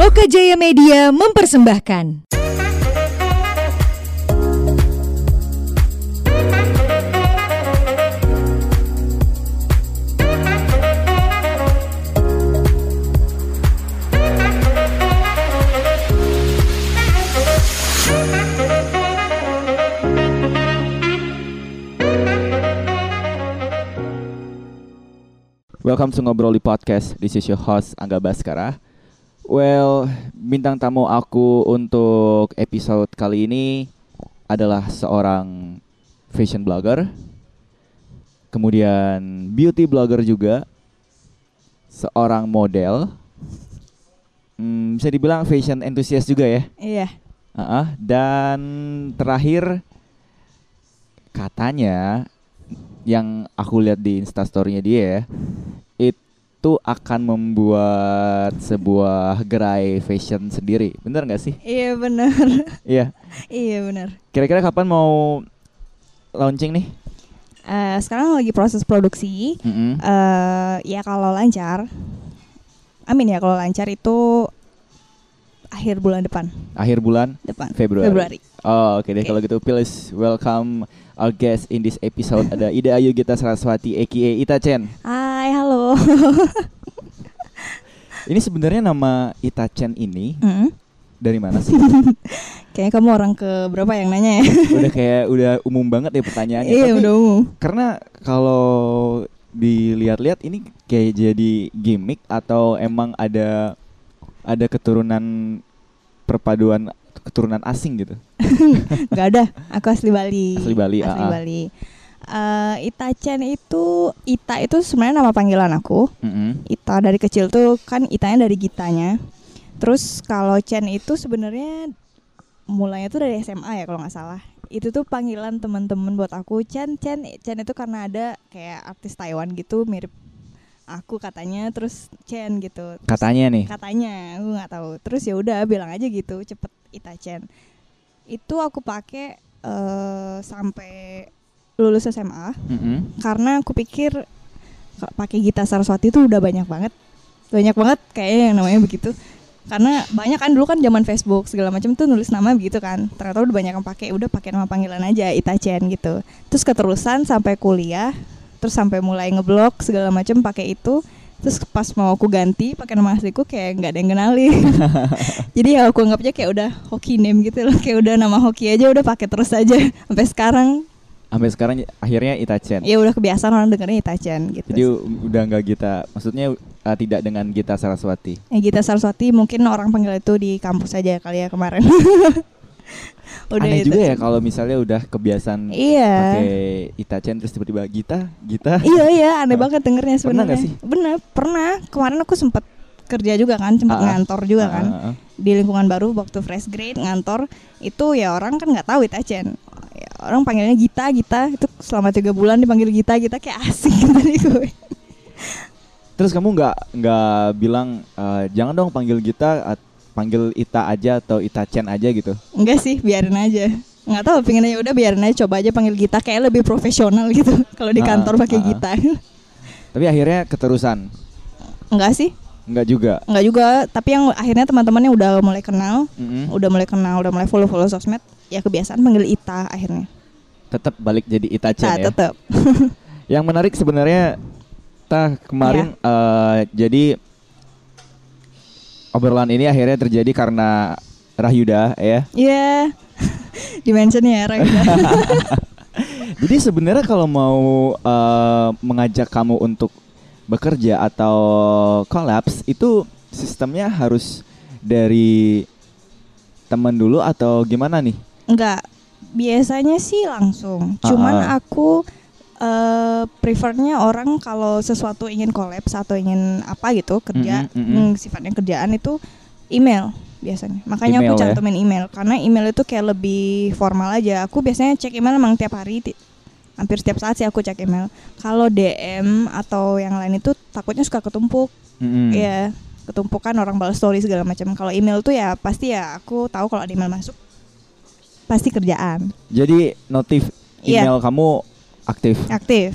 Loka Jaya Media mempersembahkan. Welcome to Ngobrol di Podcast. This is your host Angga Baskara. Well, bintang tamu aku untuk episode kali ini adalah seorang fashion blogger, kemudian beauty blogger juga, seorang model, hmm, bisa dibilang fashion enthusiast juga ya. Iya. Uh-uh, dan terakhir katanya yang aku lihat di instastorynya dia ya, itu akan membuat sebuah gerai fashion sendiri. Bener nggak sih? Iya benar. Iya. iya benar. Kira-kira kapan mau launching nih? Eh, sekarang lagi proses produksi. Mm-mm. eh ya kalau lancar, amin ya kalau lancar itu akhir bulan depan. Akhir bulan Depan. Februari. Februari. Oh, oke deh Oke. kalau gitu please welcome our guest in this episode ada Ida Ayu Gita Saraswati aka Ita Chen. Hai, halo. Ini sebenarnya nama Ita Chen ini Hmm, dari mana sih? Kayaknya kamu orang ke berapa yang nanya ya? udah kayak udah umum banget ya pertanyaannya. iya, Tapi udah umum. karena kalau dilihat-lihat ini kayak jadi gimmick atau emang ada ada keturunan perpaduan keturunan asing gitu. Gak ada. Aku asli Bali. Asli Bali, Asli ah. Bali. Eh, Ita Chen itu Ita itu sebenarnya nama panggilan aku. Mm-mm. Ita dari kecil tuh kan Itanya dari Gitanya. Terus kalau Chen itu sebenarnya mulainya tuh dari SMA ya kalau nggak salah. Itu tuh panggilan teman-teman buat aku Chen Chen Chen itu karena ada kayak artis Taiwan gitu mirip aku katanya terus Chen gitu. Terus Katanya nih. katanya aku nggak tahu. Terus ya udah bilang aja gitu cepet Ita Chen. Itu aku pakai eh, sampai lulus SMA Mm-mm. karena aku pikir ka- pakai Gita Saraswati itu udah banyak banget. Banyak banget kayaknya yang namanya begitu. Karena banyak kan dulu kan zaman Facebook segala macam tuh nulis nama begitu kan. Ternyata udah banyak yang pakai udah pakai nama panggilan aja Ita Chen gitu. Terus keterusan sampai kuliah terus sampai mulai ngeblok segala macam pakai itu terus pas mau aku ganti pakai nama asliku kayak nggak ada yang kenali jadi ya aku anggapnya kayak udah hoki name gitu loh kayak udah nama hoki aja udah pakai terus aja sampai sekarang Sampai sekarang akhirnya Ita Chen. ya udah kebiasaan orang dengernya Ita Chen gitu Jadi udah nggak Gita, maksudnya uh, tidak dengan Gita Saraswati. Ya, Gita Saraswati mungkin orang panggil itu di kampus aja kali ya kemarin. Aneh itu. juga ya kalau misalnya udah kebiasaan Iya. pakai Ita Chen terus tiba-tiba Gita, Gita. Iya iya aneh banget dengernya Pernah sebenarnya. nggak sih? Bener pernah. Kemarin aku sempat kerja juga kan, sempat Ah, ah. ngantor juga Ah, kan di lingkungan baru waktu fresh grade ngantor itu ya orang kan nggak tahu Itachen. Ya, orang panggilnya Gita Gita itu selama tiga bulan dipanggil Gita Gita kayak asing tadi gue. Terus kamu nggak nggak bilang eh, jangan dong panggil Gita, at- panggil Ita aja atau Ita Chen aja gitu. Enggak sih biarin aja. Nggak tahu pengen aja udah biarin aja coba aja panggil Gita kayak lebih profesional gitu kalau di Ah, kantor pakai ah. Gita. Tapi akhirnya keterusan. Enggak sih. Enggak juga. Enggak juga, tapi yang akhirnya teman-temannya udah mulai kenal, Mm-mm. udah mulai kenal, udah mulai follow-follow sosmed, ya kebiasaan panggil Ita akhirnya. Tetap balik jadi Ita Chen Nah, ya. tetap. Yang menarik sebenarnya tah kemarin Iya. eh, jadi obrolan ini akhirnya terjadi karena Rahyuda ya. Iya. Dimension ya, Raida. Jadi sebenarnya kalau mau eh, mengajak kamu untuk bekerja atau collapse itu sistemnya harus dari teman dulu atau gimana nih? Enggak. Biasanya sih langsung. Cuman Ah, ah. aku eh prefernya orang kalau sesuatu ingin kolaps atau ingin apa gitu kerja Mm-mm, mm-mm. hmm, sifatnya kerjaan itu email biasanya. Makanya Email aku ya? cantumin email karena email itu kayak lebih formal aja. Aku biasanya cek email emang tiap hari hampir setiap saat sih aku cek email. Kalau DM atau yang lain itu takutnya suka ketumpuk. Mm-mm. Iya, ketumpukan orang balas story segala macam. Kalau email tuh ya pasti ya aku tahu kalau ada email masuk pasti kerjaan. Jadi notif Iya. email kamu aktif. Aktif.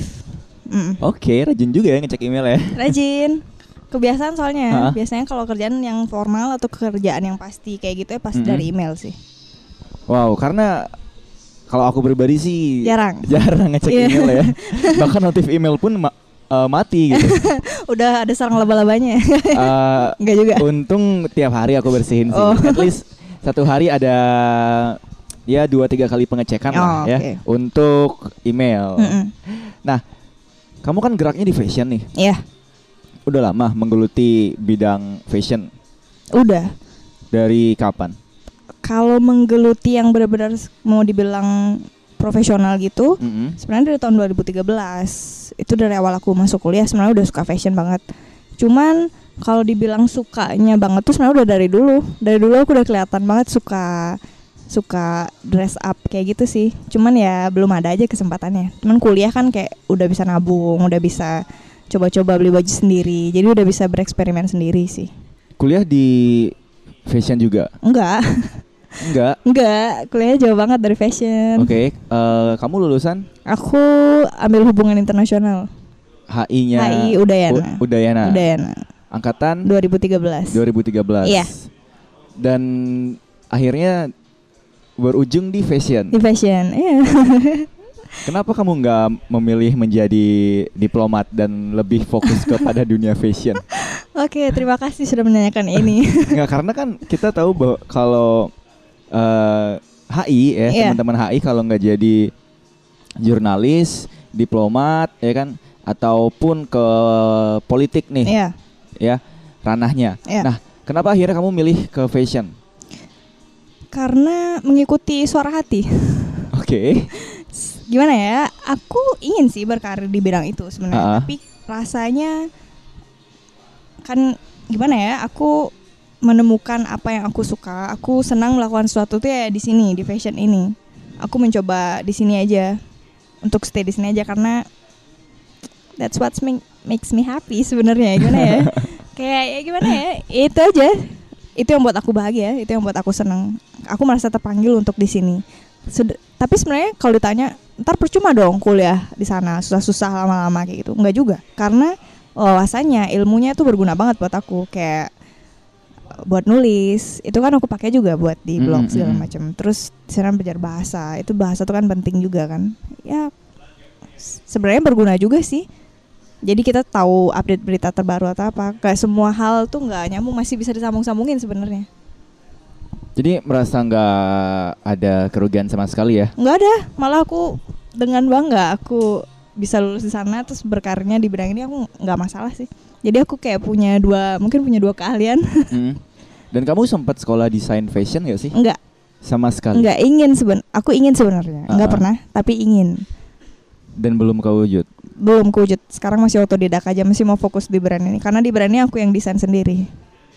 Mm. Oke, rajin juga ya ngecek email ya. Rajin. Kebiasaan soalnya, Hah? biasanya kalau kerjaan yang formal atau kerjaan yang pasti kayak gitu ya pasti Mm-mm. dari email sih. Wow, karena kalau aku pribadi sih Jarang. jarang ngecek Iya. email ya. Bahkan notif email pun ma- eh, mati gitu. Udah ada sarang laba-labanya. Eh, Enggak juga. untung tiap hari aku bersihin sih. Oh. At least satu hari ada ya dua tiga kali pengecekan lah Oh, ya oke. untuk email. Mm-mm. Kamu kan geraknya di fashion nih. Iya, Udah lama menggeluti bidang fashion. udah. Dari kapan? Kalau menggeluti yang benar-benar mau dibilang profesional gitu, Mm-mm. sebenarnya dari tahun 2013 itu dari awal aku masuk kuliah sebenarnya udah suka fashion banget cuman kalau dibilang sukanya banget tuh sebenarnya udah dari dulu dari dulu aku udah kelihatan banget suka suka dress up kayak gitu sih. Cuman ya belum ada aja kesempatannya. Cuman kuliah kan kayak udah bisa nabung udah bisa coba-coba beli baju sendiri. Jadi udah bisa bereksperimen sendiri sih. Kuliah di fashion juga? enggak. Enggak. enggak. Kuliahnya jauh banget dari fashion. Oke, eh, kamu lulusan? Aku ambil hubungan internasional. HI-nya HI Udayana. U- Udayana. Udayana. Angkatan? 2013 2013. Iya. Dan akhirnya berujung di fashion. di fashion iya Kenapa kamu nggak memilih menjadi diplomat dan lebih fokus kepada dunia fashion? oke terima kasih sudah menanyakan ini Nggak karena kan kita tahu bahwa kalau eh, HI ya Iya. teman-teman HI kalau nggak jadi jurnalis, diplomat ya kan ataupun ke politik nih iya ya ranahnya. Iya. Nah, kenapa akhirnya kamu milih ke fashion? Karena mengikuti suara hati. Oke. gimana ya? Aku ingin sih berkarir di bidang itu sebenarnya Ah. tapi rasanya kan gimana ya? Aku menemukan apa yang aku suka. Aku senang melakukan sesuatu tuh ya di sini di fashion ini. Aku mencoba di sini aja untuk stay di sini aja karena that's what make, makes me happy sebenarnya. Gimana ya? Kayak ya gimana ya? Itu aja. Itu yang buat aku bahagia itu yang buat aku senang aku merasa terpanggil untuk di sini. Sed- tapi sebenarnya kalau ditanya ntar percuma dong kuliah di sana susah-susah lama-lama kayak gitu. Nggak juga. Karena wawasannya ilmunya itu berguna banget buat aku. Kayak eh, buat nulis itu kan aku pakai juga buat di blog Mm, segala macam. Terus sana belajar bahasa itu bahasa tuh kan penting juga kan. Ya sebenarnya berguna juga sih. Jadi kita tahu update berita terbaru atau apa kayak semua hal tuh nggak nyambung masih bisa disambung-sambungin sebenarnya Jadi merasa nggak ada kerugian sama sekali ya? nggak ada malah aku dengan bangga aku bisa lulus di sana terus berkarirnya di bidang ini aku nggak masalah sih jadi aku kayak punya dua mungkin punya dua keahlian Hmm. Dan kamu sempat sekolah desain fashion gak sih? nggak Sama sekali. nggak ingin seben aku ingin sebenarnya nggak Ah. pernah tapi ingin Dan belum kewujud. belum kewujud sekarang masih otodidak aja masih mau fokus di brand ini karena di brand ini aku yang desain sendiri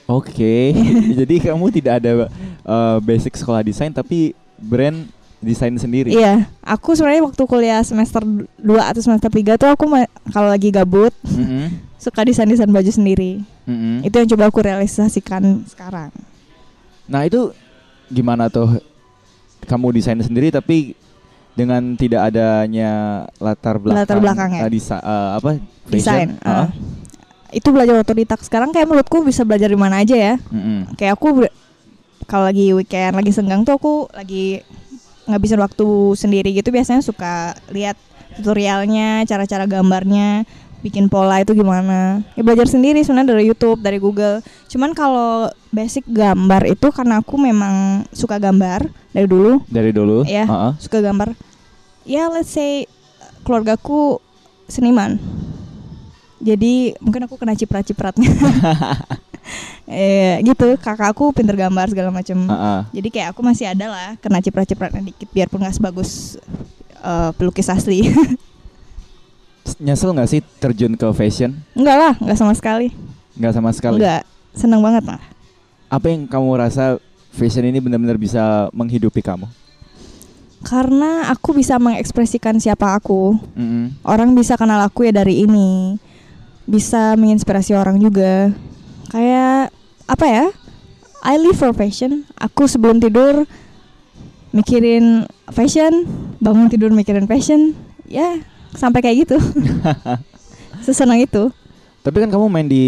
Oke. Jadi kamu tidak ada uh, basic sekolah desain tapi brand desain sendiri. iya aku sebenarnya waktu kuliah semester 2 atau semester 3 tuh aku kalau lagi gabut Mm-mm. suka desain desain baju sendiri Mm-mm. itu yang coba aku realisasikan sekarang Nah itu gimana tuh? Kamu desain sendiri tapi dengan tidak adanya latar belakang Latar belakangnya. uh, desa- uh, apa desain fashion? ah. Itu belajar otodidak sekarang kayak menurutku bisa belajar di mana aja ya Mm-mm. kayak aku kalau lagi weekend lagi senggang tuh aku lagi ngabisin waktu sendiri gitu biasanya suka lihat tutorialnya cara-cara gambarnya bikin pola itu gimana ya belajar sendiri sebenarnya dari YouTube dari Google cuman kalau basic gambar itu karena aku memang suka gambar dari dulu Dari dulu. Iya. Uh-uh. suka gambar ya let's say keluargaku seniman jadi mungkin aku kena ciprat-cipratnya eh gitu kakakku pinter gambar segala macam Uh-uh. jadi kayak aku masih ada lah kena ciprat-cipratnya dikit biarpun nggak sebagus eh, pelukis asli Nyesel nggak sih terjun ke fashion? enggak lah nggak sama sekali Nggak sama sekali. enggak seneng banget malah Apa yang kamu rasa fashion ini benar-benar bisa menghidupi kamu? karena aku bisa mengekspresikan siapa aku Mm-mm. orang bisa kenal aku ya dari ini bisa menginspirasi orang juga kayak apa ya I live for fashion aku sebelum tidur mikirin fashion bangun tidur mikirin fashion ya sampai kayak gitu sesenang itu Tapi kan kamu main di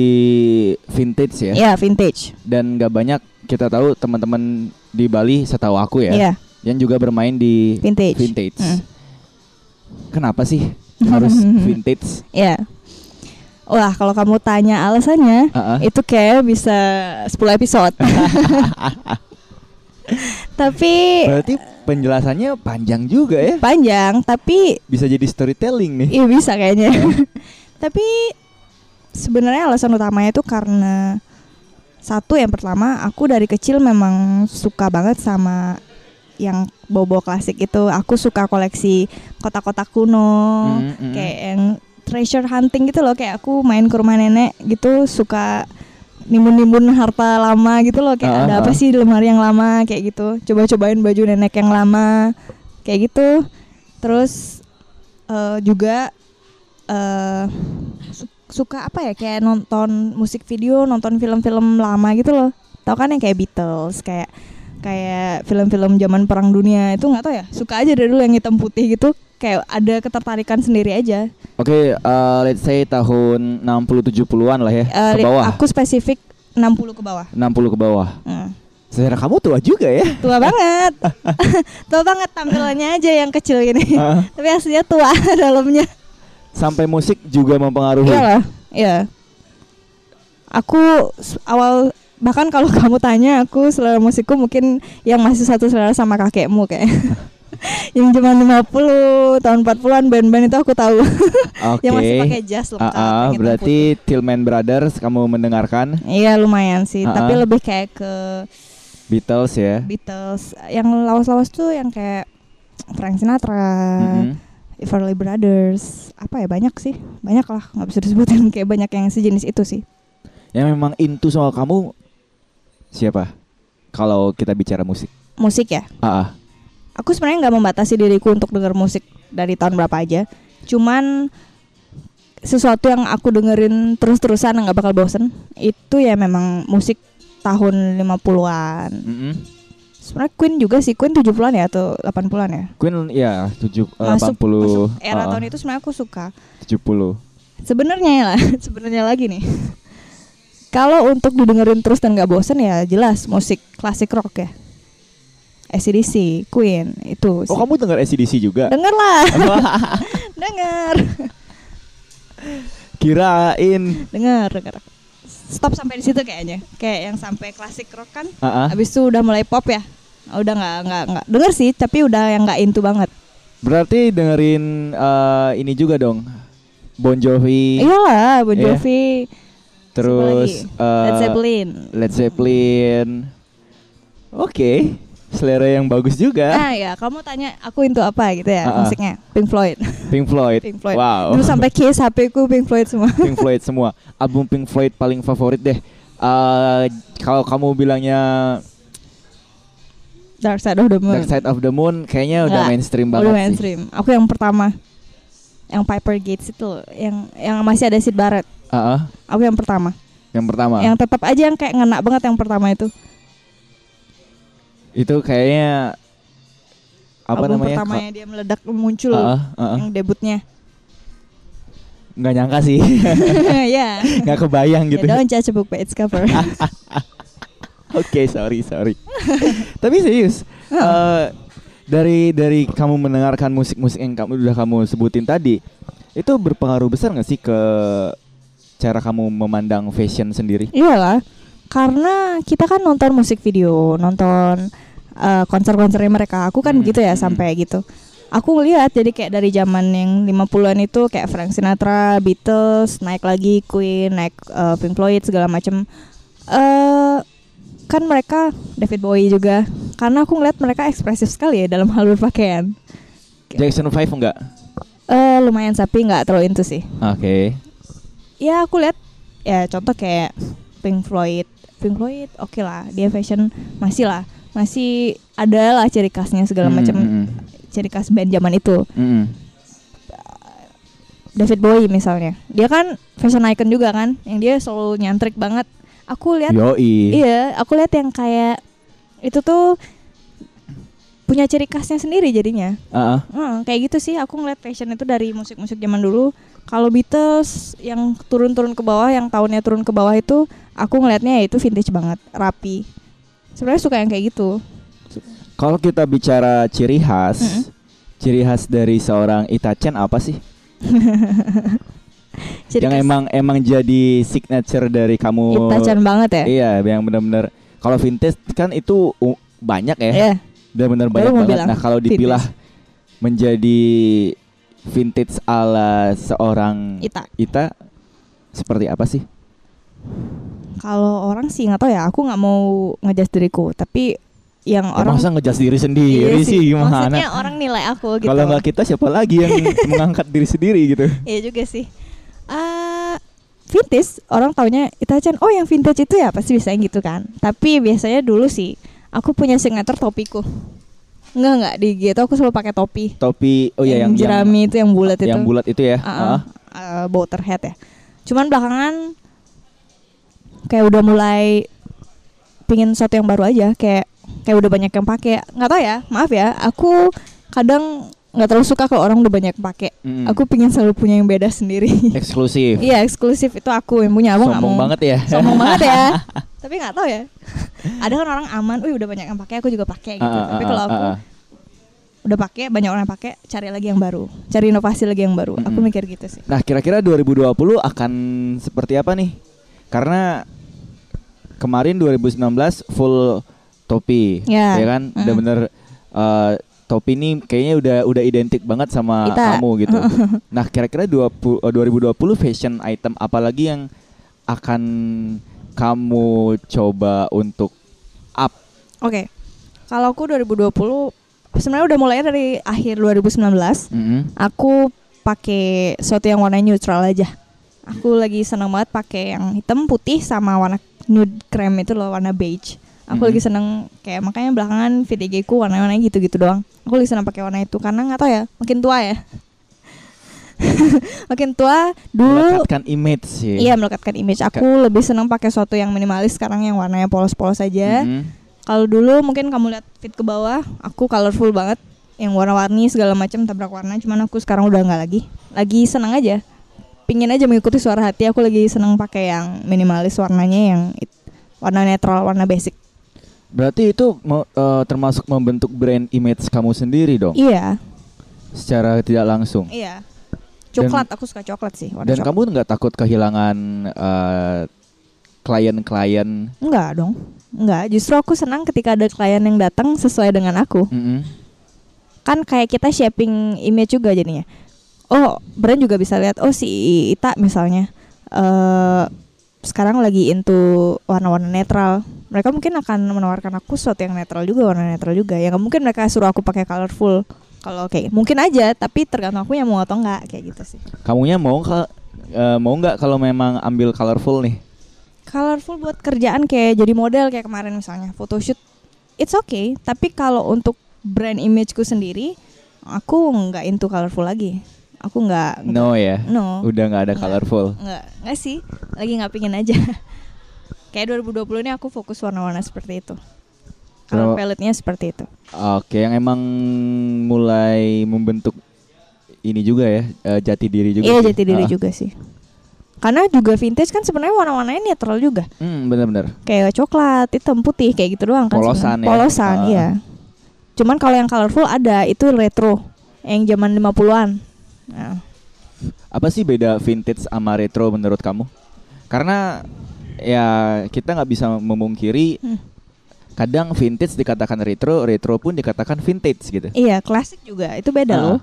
vintage ya, Iya, vintage. dan nggak banyak kita tahu teman-teman di Bali setahu aku ya, Iya, yang juga bermain di vintage. vintage. Hmm. Kenapa sih harus vintage? Iya. Wah, kalau kamu tanya alasannya, Ah, ah. itu kayak bisa 10 episode. tapi Berarti penjelasannya panjang juga ya. panjang, tapi Bisa jadi storytelling nih. iya bisa kayaknya. tapi sebenarnya alasan utamanya itu karena satu yang pertama, aku dari kecil memang suka banget sama yang bobo klasik itu. Aku suka koleksi kotak-kotak kuno, Mm, mm. kayak yang treasure hunting gitu loh. Kayak aku main ke rumah nenek gitu suka nimbun-nimbun harta lama gitu loh. Kayak Ah, ada ah. apa sih di lemari yang lama kayak gitu. Coba-cobain baju nenek yang lama kayak gitu. Terus eh, juga su- suka apa ya kayak nonton musik video, nonton film-film lama gitu loh. Tahu kan yang kayak Beatles, kayak kayak film-film zaman perang dunia itu nggak tahu ya. Suka aja dari dulu yang hitam putih gitu. Kayak ada ketertarikan sendiri aja. Oke, eh, let's say tahun 60 70-an lah ya, Eh, ke bawah. Aku spesifik 60 ke bawah. 60 ke bawah. Hmm. Kamu tua juga ya. Tua banget. tua banget tampilannya aja yang kecil gini. Ah, Tapi aslinya tua dalamnya. sampai musik juga mempengaruhi. Iyalah, iya. Aku awal bahkan kalau kamu tanya aku selera musikku mungkin yang masih satu selera sama kakekmu kayak. yang zaman 50 tahun 40-an band-band itu aku tahu. Oke. yang masih pakai jazz lengkap. Yang hitam berarti Tillman Brothers kamu mendengarkan. Iya lumayan sih, Ah, tapi ah. lebih kayak ke Beatles ya. Beatles. Yang lawas-lawas tuh yang kayak Frank Sinatra, Mm-mm. Everly Brothers. Apa ya banyak sih, banyak lah nggak bisa disebutin kayak banyak yang sejenis itu sih. Yang memang into sama kamu siapa? Kalau kita bicara musik. Musik ya. Ah. Aku sebenarnya nggak membatasi diriku untuk denger musik dari tahun berapa aja. Cuman sesuatu yang aku dengerin terus-terusan nggak bakal bosen itu ya memang musik tahun 50-an. Mm-mm. Sebenarnya Queen juga sih, Queen 70-an ya atau 80-an ya. Queen ya 7 Masuk, 80 masuk era ah, tahun itu sebenarnya aku suka. 70. Sebenarnya ya lah, sebenarnya lagi nih. Kalau untuk didengerin terus dan nggak bosen ya jelas musik klasik rock ya. ACDC, Queen itu. Oh, kamu dengar ACDC juga? Denger lah, denger, Kirain. denger, denger. Stop sampai di situ kayaknya. Kayak yang sampai klasik rock kan. Ah. Habis itu udah mulai pop ya. Udah nggak nggak nggak denger sih, tapi udah yang nggak into banget. Berarti dengerin eh, ini juga dong. Bon Jovi. Iyalah, Bon Iya. Jovi, Terus siapa lagi? Led eh, Zeppelin. Led Zeppelin. Oke, selera yang bagus juga. Ah ya, kamu tanya aku into apa gitu ya Ah, ah. musiknya? Pink Floyd. Pink Floyd. Pink Floyd. Wow. Dulu sampai case HP ku Pink Floyd semua. Pink Floyd semua. Album Pink Floyd paling favorit deh. Eh, kalau kamu bilangnya Dark Side of the Moon. Dark Side of the Moon, kayaknya udah Nggak, mainstream banget Udah sih. mainstream. Aku yang pertama. Yang Piper Gates itu yang yang masih ada Sid Barrett. Ah, ah, Aku yang pertama. yang pertama. Yang tetap aja yang kayak ngena banget yang pertama itu. Itu kayaknya apa Album namanya? pertamanya dia meledak muncul ah, ah, ah. yang debutnya. Nggak nyangka sih. ya. Nggak kebayang gitu. Ya, don't judge a book by its cover. Oke, sorry, sorry. Tapi serius, eh, dari dari kamu mendengarkan musik-musik yang kamu udah kamu sebutin tadi, itu berpengaruh besar nggak sih ke cara kamu memandang fashion sendiri? Iyalah, karena kita kan nonton musik video, nonton eh, konser-konsernya mereka. Aku kan Hmm, gitu ya hmm. sampai gitu. Aku ngeliat jadi kayak dari zaman yang 50-an itu kayak Frank Sinatra, Beatles, naik lagi Queen, naik eh, Pink Floyd segala macem eh kan mereka David Bowie juga. Karena aku ngeliat mereka ekspresif sekali ya dalam hal berpakaian. Jackson 5 enggak? Eh lumayan tapi nggak terlalu itu sih. Oke. ya aku lihat ya contoh kayak Pink Floyd. Pink Floyd oke lah. Dia fashion masih lah. Masih ada lah ciri khasnya segala Mm, macam mm, mm. ciri khas band zaman itu. Mm, mm. David Bowie misalnya. Dia kan fashion icon juga kan yang dia selalu nyantrik banget. Aku lihat iya aku lihat yang kayak itu tuh punya ciri khasnya sendiri jadinya. Ah, ah. Hmm, kayak gitu sih. Aku ngeliat fashion itu dari musik-musik zaman dulu Kalau Beatles yang turun-turun ke bawah, yang tahunnya turun ke bawah itu aku ngelihatnya ya itu vintage banget, rapi. Sebenarnya suka yang kayak gitu. Kalau kita bicara ciri khas, Mm-mm. ciri khas dari seorang Itachen apa sih? Jadi yang kes- emang emang jadi signature dari kamu. Itachen banget ya. Iya, yang benar-benar kalau vintage kan itu banyak ya. Iya. Benar-benar banyak banget. bilang Nah, kalau dipilah menjadi vintage ala seorang Ita. Ita seperti apa sih? Kalau orang sih nggak tahu ya, aku nggak mau ngejudge diriku, tapi yang Ya, orang masa ngejas diri sendiri Iya sih gimana? Maksudnya orang nilai aku gitu. Kalau nggak kita siapa lagi yang mengangkat diri sendiri gitu? Iya juga sih. Ah, vintage orang taunya Itachen. Oh, yang vintage itu ya pasti biasanya gitu kan. Tapi biasanya dulu sih aku punya signature topiku. Enggak enggak di gitu aku selalu pakai topi. Topi oh ya yang yang, jerami itu yang bulat itu. yang bulat itu ya. Ah, ah, Ah. eh, boater hat ya. Cuman belakangan kayak udah mulai pingin sesuatu yang baru aja kayak kayak udah banyak yang pakai nggak tahu ya maaf ya aku kadang nggak terlalu suka kalau orang udah banyak pakai Mm-mm. aku pingin selalu punya yang beda sendiri eksklusif. iya eksklusif itu aku yang punya aku Sombong mau banget ya. sombong banget ya tapi nggak tahu ya ada kan orang aman wih udah banyak yang pakai aku juga pakai gitu ah, tapi ah, kalau aku ah. udah pakai banyak orang pakai cari lagi yang baru cari inovasi lagi yang baru aku Mm-mm. mikir gitu sih Nah, kira-kira 2020 akan seperti apa nih? Karena kemarin 2019 full topi, Ya. kan? Mm. Udah bener eh, topi ini kayaknya udah udah identik banget sama Kita. kamu gitu. nah, kira-kira 20, eh, 2020 fashion item apa lagi yang akan kamu coba untuk up? Oke. Kalau aku 2020 sebenarnya udah mulai dari akhir 2019. Mm-mm. Aku pakai sesuatu yang warna neutral aja. Aku lagi seneng banget pakai yang hitam putih sama warna nude krem itu loh warna beige. Aku Mhm. lagi seneng kayak makanya belakangan VTG ku warna-warna gitu-gitu doang. Aku lagi seneng pakai warna itu karena nggak tahu ya, makin tua ya. makin tua dulu Melekatkan image sih. iya melekatkan image. Aku lebih seneng pakai sesuatu yang minimalis sekarang yang warnanya polos-polos aja. Mm-mm. Kalau dulu mungkin kamu lihat fit ke bawah, aku colorful banget, yang warna-warni segala macam tabrak warna. Cuman aku sekarang udah nggak lagi. Lagi senang aja. Pingin aja mengikuti suara hati. Aku lagi senang pakai yang minimalis warnanya yang warna netral, warna basic. Berarti itu eh, termasuk membentuk brand image kamu sendiri dong, Iya, secara tidak langsung. iya. Coklat, aku suka coklat sih. Warna Dan coklat. kamu nggak takut kehilangan eh, klien-klien? Enggak dong. Enggak, justru aku senang ketika ada klien yang datang sesuai dengan aku. Mm-mm. kan kayak kita shaping image juga jadinya. Oh, brand juga bisa lihat oh si Ita misalnya eh sekarang lagi into warna-warna netral. Mereka mungkin akan menawarkan aku sesuatu yang netral juga, warna netral juga. Ya mungkin mereka suruh aku pakai colorful. Kalau kayak mungkin aja, tapi tergantung aku yang mau atau enggak kayak gitu sih. Kamunya mau ka- eh, mau nggak kalau memang ambil colorful nih? Colorful buat kerjaan kayak jadi model kayak kemarin misalnya photoshoot, it's okay. Tapi kalau untuk brand imageku sendiri, aku nggak into colorful lagi. Aku nggak No ya. No. Udah nggak ada colorful. Nggak, nggak sih. Lagi nggak pingin aja. Kayak 2020 ini aku fokus warna-warna seperti itu. Kalau- palette-nya seperti itu. Oke, yang emang mulai membentuk ini juga ya, eh, jati diri juga. Iya sih. jati diri Ah. juga sih. Karena juga vintage kan sebenarnya warna-warnanya netral juga. Hmm, benar-benar. Kayak coklat, hitam, putih kayak gitu doang kan. Polosan ya. Polosan, iya. Cuman kalau yang colorful ada itu retro yang zaman 50-an. Nah, Apa sih beda vintage sama retro menurut kamu? Karena ya kita nggak bisa memungkiri Hmm. Kadang vintage dikatakan retro, retro pun dikatakan vintage gitu. iya, klasik juga. Itu beda Ah. loh.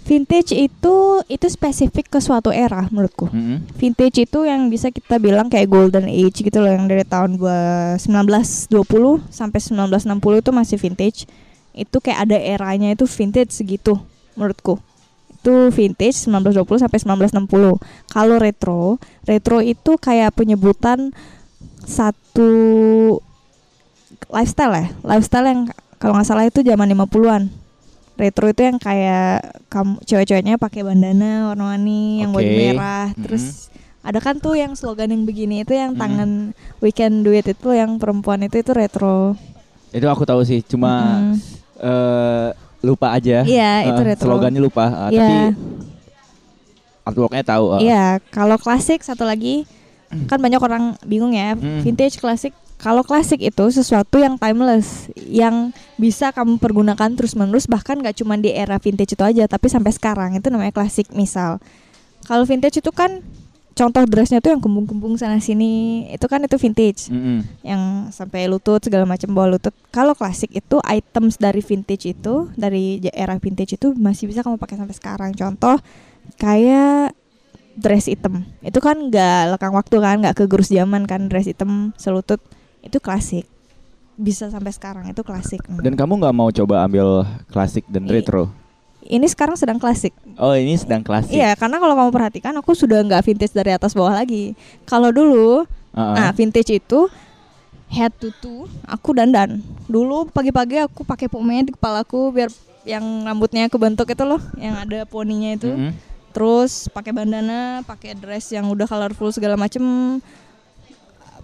Vintage itu itu spesifik ke suatu era menurutku. Mm-mm. Vintage itu yang bisa kita bilang kayak golden age gitu loh yang dari tahun dua- 1920 sampai 1960 itu masih vintage. Itu kayak ada eranya itu vintage segitu menurutku. Itu vintage 1920 sampai 1960. Kalau retro, retro itu kayak penyebutan satu lifestyle ya. Lifestyle yang kalau nggak salah itu zaman 50-an. Retro itu yang kayak kamu cewek-ceweknya pakai bandana warna-warni yang baju Oke. merah, Mm-mm. terus ada kan tuh yang slogan yang begini itu yang Mm-mm. tangan we can do it itu yang perempuan itu itu retro. Itu aku tahu sih, cuma Mm-mm. eh, lupa aja. Iya, itu Eh, retro. Slogannya lupa. Ah, Iya. Tapi artworknya tahu. uh. Iya, kalau klasik satu lagi kan banyak orang bingung ya, Mm. vintage klasik. Kalau klasik itu sesuatu yang timeless, yang bisa kamu pergunakan terus-menerus bahkan gak cuma di era vintage itu aja, tapi sampai sekarang itu namanya klasik. Misal, kalau vintage itu kan contoh dressnya tuh yang kembung-kembung sana sini, itu kan itu vintage, Mm-mm. yang sampai lutut segala macam bawah lutut. Kalau klasik itu items dari vintage itu, dari era vintage itu masih bisa kamu pakai sampai sekarang. Contoh kayak dress item itu kan nggak lekang waktu kan nggak kegerus zaman kan dress item selutut itu klasik bisa sampai sekarang itu klasik Dan kamu nggak mau coba ambil klasik dan I- retro? ini sekarang sedang klasik Oh ini sedang klasik. iya karena kalau kamu perhatikan aku sudah nggak vintage dari atas bawah lagi kalau dulu Uh-uh. nah vintage itu head to toe aku dandan dulu pagi-pagi aku pakai pomade di kepalaku biar yang rambutnya kebentuk itu loh yang ada poninya itu Mm-mm. terus pakai bandana, pakai dress yang udah colorful segala macem,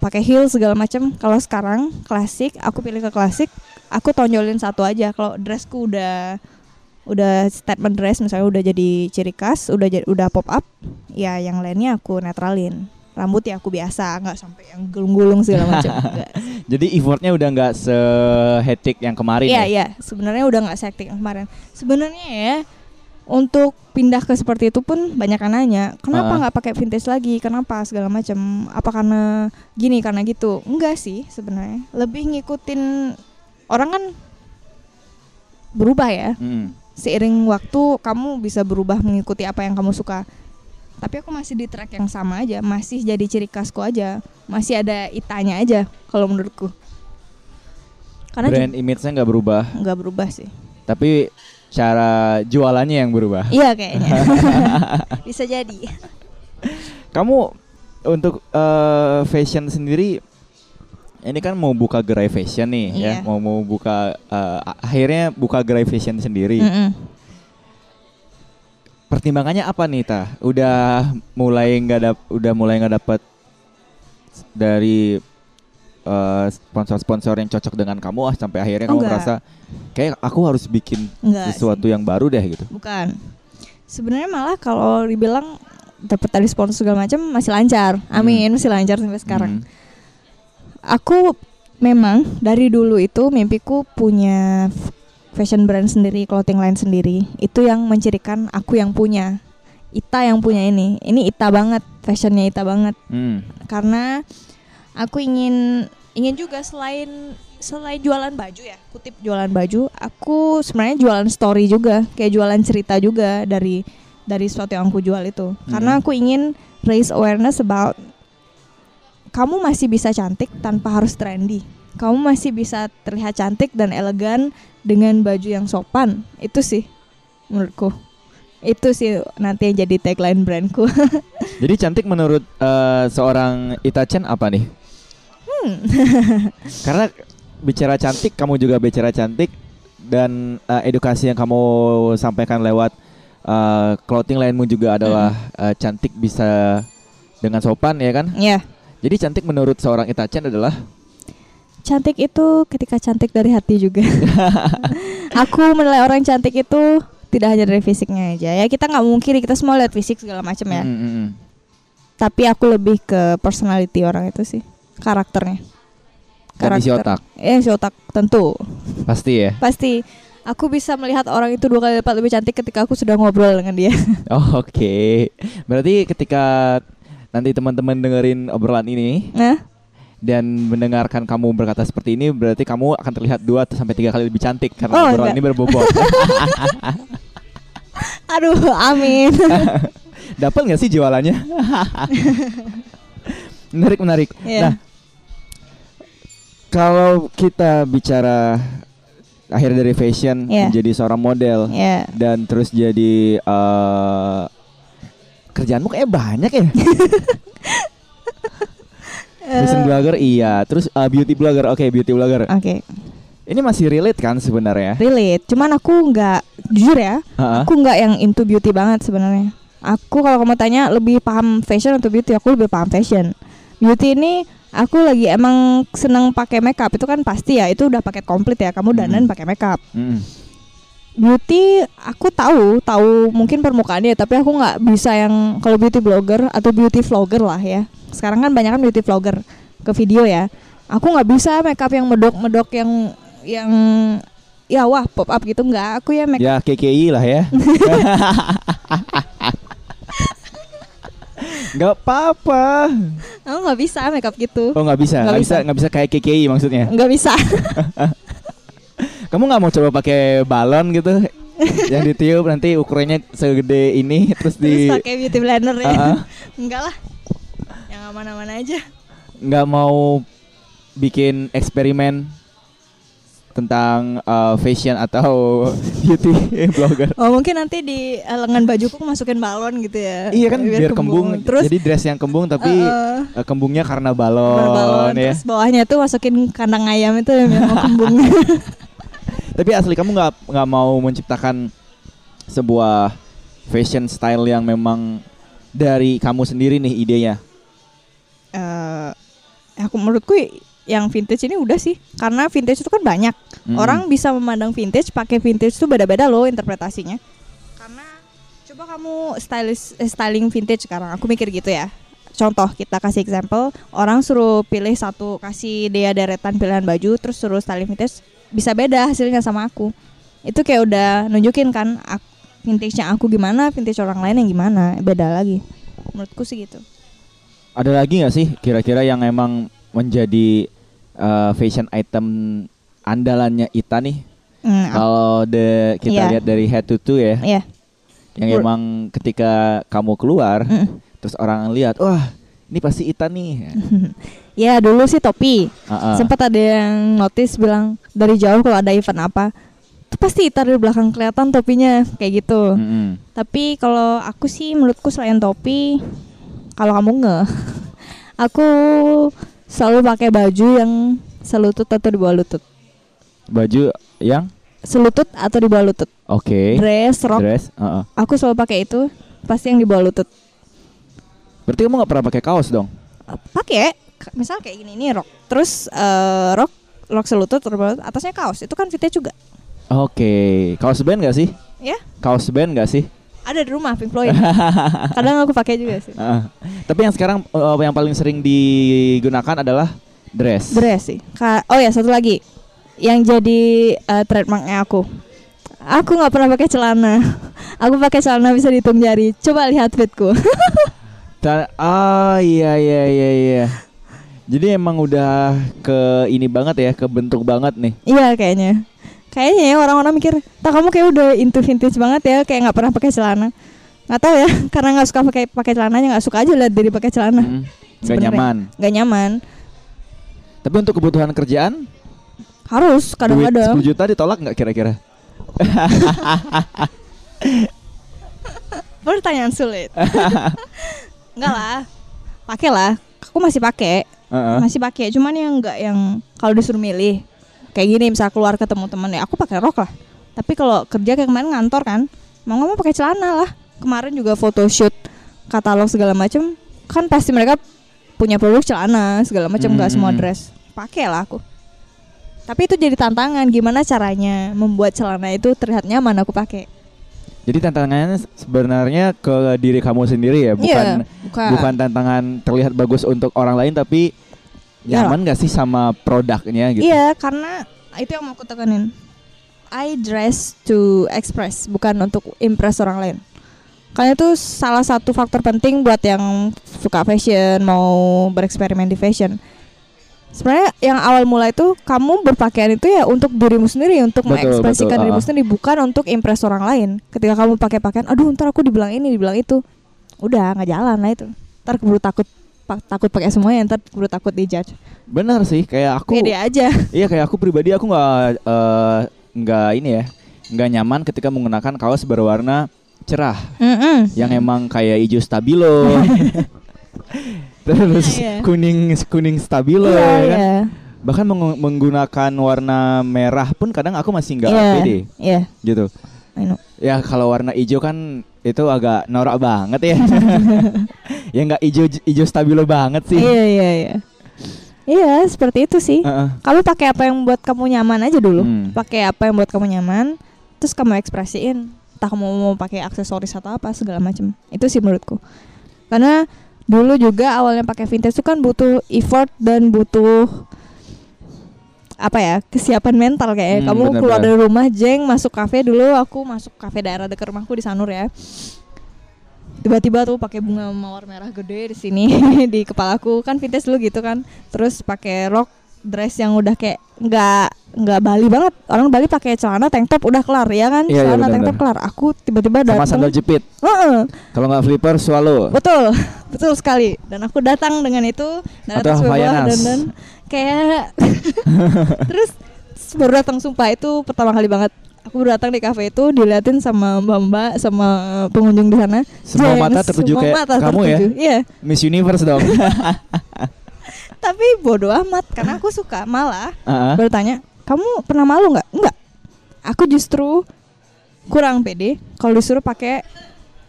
pakai heels segala macem. Kalau sekarang klasik, aku pilih ke klasik, aku tonjolin satu aja. Kalau dressku udah udah statement dress misalnya udah jadi ciri khas, udah jadi udah pop up, ya yang lainnya aku netralin. Rambut ya aku biasa, nggak sampai yang gulung-gulung segala macam. Jadi effortnya udah nggak sehetik yang kemarin Iya ya? iya, sebenarnya udah nggak sektik yang kemarin. Sebenarnya ya untuk pindah ke seperti itu pun banyak yang nanya, kenapa Ah. nggak pakai vintage lagi? Kenapa segala macam? Apa karena gini karena gitu? Enggak sih sebenarnya. Lebih ngikutin orang kan berubah ya. Mm. Seiring waktu kamu bisa berubah mengikuti apa yang kamu suka. Tapi aku masih di track yang sama aja, masih jadi ciri khasku aja, masih ada itanya aja kalau menurutku. Karena Brand image-nya nggak berubah, nggak berubah sih. tapi cara jualannya yang berubah. Iya kayaknya. Bisa jadi. Kamu untuk eh, fashion sendiri ini kan mau buka gerai fashion nih ya, Iya. mau mau buka eh, akhirnya buka gerai fashion sendiri. Mm-mm. Pertimbangannya apa nih ta? Udah mulai nggak dap, udah mulai nggak dapat dari eh, sponsor-sponsor yang cocok dengan kamu ah sampai akhirnya kamu Enggak. merasa kayak aku harus bikin Enggak sesuatu yang baru deh gitu. Bukan. Sebenarnya malah kalau dibilang dapat dari sponsor segala macam masih lancar. Amin, masih lancar sampai sekarang. Hmm. Aku memang dari dulu itu mimpiku punya fashion brand sendiri, clothing line sendiri. Itu yang mencirikan aku yang punya. Ita yang punya ini. Ini Ita banget, fashionnya Ita banget. Hmm. karena aku ingin ingin juga selain selain jualan baju ya kutip jualan baju aku sebenarnya jualan story juga kayak jualan cerita juga dari dari sesuatu yang aku jual itu. Karena Hmm. aku ingin raise awareness about kamu masih bisa cantik tanpa harus trendy. Kamu masih bisa terlihat cantik dan elegan dengan baju yang sopan. Itu sih menurutku. Itu sih nanti yang jadi tagline brandku. Jadi cantik menurut eh, seorang Itachen apa nih? Hmm. Karena bicara cantik, kamu juga bicara cantik dan eh, edukasi yang kamu sampaikan lewat eh, clothing lainmu juga adalah eh, cantik bisa dengan sopan ya kan? ya Jadi cantik menurut seorang Itachen adalah Cantik itu ketika cantik dari hati juga. Aku menilai orang cantik itu tidak hanya dari fisiknya aja ya kita nggak mungkin kita semua lihat fisik segala macam ya. Mm, mm, mm. Tapi aku lebih ke personality orang itu sih karakternya. Dan isi otak Eh isi otak tentu pasti ya. pasti. Aku bisa melihat orang itu dua kali lipat lebih cantik ketika aku sudah ngobrol dengan dia. Oh, Oke, berarti ketika nanti teman-teman dengerin obrolan ini Nah, dan mendengarkan kamu berkata seperti ini, berarti kamu akan terlihat dua atau sampai tiga kali lebih cantik karena Oh, obrolan enggak. ini berbobot. aduh, amin. Dapat nggak sih jualannya? menarik menarik. Iya. Nah, kalau kita bicara akhir dari fashion Iya. menjadi seorang model ya, dan terus jadi eh kerjaanmu kayak banyak ya. Fashion blogger iya, terus eh, beauty blogger oke beauty blogger. oke. Ini masih relate kan sebenarnya? Relate. Cuman aku nggak jujur ya. Ha-ha. Aku nggak yang into beauty banget sebenarnya. Aku kalau kamu tanya lebih paham fashion atau beauty, aku lebih paham fashion. Beauty ini aku lagi emang seneng pakai makeup itu kan pasti ya itu udah paket komplit ya kamu dandan Mm. pakai makeup. Mm. beauty aku tahu tahu mungkin permukaannya tapi aku nggak bisa yang kalau beauty blogger atau beauty vlogger lah ya sekarang kan banyak kan beauty vlogger ke video ya aku nggak bisa makeup yang medok medok yang yang ya wah pop up gitu nggak aku ya makeup Ya KKI lah ya. Gak apa-apa. aku nggak bisa makeup gitu Oh nggak bisa, Nggak nggak bisa, bisa. nggak bisa kayak KKI maksudnya. nggak bisa Kamu nggak mau coba pakai balon gitu? yang ditiup nanti ukurannya segede ini terus terus di pakai beauty blender ya enggak lah yang aman-aman aja nggak mau bikin eksperimen tentang uh, fashion atau beauty blogger. oh mungkin nanti di eh, lengan bajuku masukin balon gitu ya Iya kan biar, kembung. terus Jadi dress yang kembung tapi eh, uh, kembungnya karena balon, balon ya. terus bawahnya tuh masukin kandang ayam itu yang mau kembung Tapi asli kamu nggak nggak mau menciptakan sebuah fashion style yang memang dari kamu sendiri nih idenya. eh aku menurutku yang vintage ini udah sih. Karena vintage itu kan banyak. Mm-mm. orang bisa memandang vintage pakai vintage itu beda-beda loh interpretasinya. Karena coba kamu stylish eh, styling vintage sekarang. Aku mikir gitu ya. Contoh kita kasih example. Orang suruh pilih satu kasih dia deretan pilihan baju terus suruh styling vintage bisa beda hasilnya sama aku. Itu kayak udah nunjukin kan ak- vintage-nya aku gimana vintage orang lain yang gimana. Beda lagi. Menurutku sih gitu. Ada lagi nggak sih kira-kira yang emang menjadi uh, fashion item andalannya Ita nih? Hmm, aku- Kalau de kita Iya. lihat dari head to toe ya, Iya. yang Ber- emang ketika kamu keluar, Mm. terus orang lihat, wah ini pasti Ita nih. Ya dulu sih topi. Ah, ah. Sempat ada yang notice bilang dari jauh kalau ada event apa, itu pasti Ita dari belakang kelihatan topinya kayak gitu. Mm-mm. Tapi kalau aku sih menurutku selain topi, kalau kamu nge, aku selalu pakai baju yang selutut atau di bawah lutut. Baju yang Selutut atau di bawah lutut. oke, Dress, rok, dress. ah, ah. aku selalu pakai itu. Pasti yang di bawah lutut. Berarti kamu nggak pernah pakai kaos dong? pakai K- misal kayak gini ini rok terus eh, rok rok selutut terus atasnya kaos itu kan fitnya juga Oke, kaos band nggak sih? ya Kaos band nggak sih? Ada di rumah Pink Floyd kadang aku pakai juga sih. Ah. Tapi yang sekarang uh, yang paling sering digunakan adalah dress. dress sih. Ka- oh ya satu lagi. Yang jadi eh, trademarknya aku. Aku nggak pernah pakai celana. Aku pakai celana bisa dihitung jari. Coba lihat fitku ah iya iya iya iya. Jadi emang udah ke ini banget ya, ke bentuk banget nih. iya kayaknya kayaknya ya orang-orang mikir tak kamu kayak udah into vintage banget ya kayak nggak pernah pakai celana nggak tahu ya karena nggak suka pakai pakai celananya nggak suka aja lihat diri pakai celana Mm, Gak Sebenarnya. nyaman. nggak nyaman Tapi untuk kebutuhan kerjaan, harus duit kadang-kadang 10 juta ditolak nggak kira-kira? pertanyaan sulit nggak lah pakai lah aku masih pakai Heeh. masih pakai cuman yang nggak yang kalau disuruh milih kayak gini misal keluar ketemu temen ya aku pakai rok lah. Tapi kalau kerja kayak kemarin ngantor kan mau nggak mau pakai celana lah. Kemarin juga photoshoot katalog segala macem kan pasti mereka punya produk celana segala macam nggak semua Hmm. dress. Pakai lah aku. Tapi itu jadi tantangan gimana caranya membuat celana itu terlihat nyaman aku pakai. Jadi tantangannya sebenarnya ke diri kamu sendiri ya, bukan Iya, bukan, bukan. tantangan terlihat bagus untuk orang lain tapi Iya. Nyaman nggak sih sama produknya gitu? Iya, karena itu yang mau aku tekanin. I dress to express, bukan untuk impress orang lain. Karena itu salah satu faktor penting buat yang suka fashion, mau bereksperimen di fashion. Sebenarnya yang awal mula itu kamu berpakaian itu ya untuk dirimu sendiri, untuk Betul, mengekspresikan betul, dirimu ah. sendiri, bukan untuk impress orang lain. Ketika kamu pakai pakaian, aduh ntar aku dibilang ini, dibilang itu, udah nggak jalan lah itu. Ntar keburu takut takut pakai semuanya, ntar keburu takut dijudge. Benar sih, kayak aku Pede aja. Iya kayak aku pribadi aku nggak eh, nggak ini ya nggak nyaman ketika menggunakan kaos berwarna cerah Mm-mm. yang emang kayak hijau stabilo terus Iya. kuning kuning stabilo Iya, ya kan iya. bahkan meng- menggunakan warna merah pun kadang aku masih nggak Iya, pede Iya, gitu I know. ya kalau warna hijau kan itu agak norak banget ya ya nggak hijau hijau stabilo banget sih Iya, iya, iya. Iya, seperti itu sih. Heeh. Kamu pakai apa yang buat kamu nyaman aja dulu. Hmm. Pakai apa yang buat kamu nyaman. terus kamu ekspresiin entah kamu mau pakai aksesoris atau apa segala macam itu sih menurutku karena dulu juga awalnya pakai vintage itu kan butuh effort dan butuh apa ya kesiapan mental kayak Hmm, kamu benar, keluar dari rumah jeng masuk kafe dulu. Aku masuk kafe daerah dekat rumahku di Sanur ya. Tiba-tiba tuh pakai bunga mawar merah gede di sini di kepalaku. Kan vintage dulu gitu kan. Terus pakai rok dress yang udah kayak nggak nggak Bali banget. Orang Bali pakai celana tank top udah kelar ya kan? Iya, iya, celana tank benar-benar. top kelar. Aku tiba-tiba Sama datang sandal jepit. Heeh, Kalau nggak flipper swallow. betul betul sekali. Dan aku datang dengan itu dan atas bawah Havaianas. Kayak terus, baru datang sumpah itu pertama kali banget aku baru datang di kafe itu diliatin sama mbak-mbak sama pengunjung di sana Semua Jeng, mata tertuju semua kayak mata kamu ya? tertuju. iya Miss Universe dong. tapi bodoh amat karena aku suka malah Heeh. baru tanya kamu pernah malu nggak enggak aku justru kurang pede kalau disuruh pakai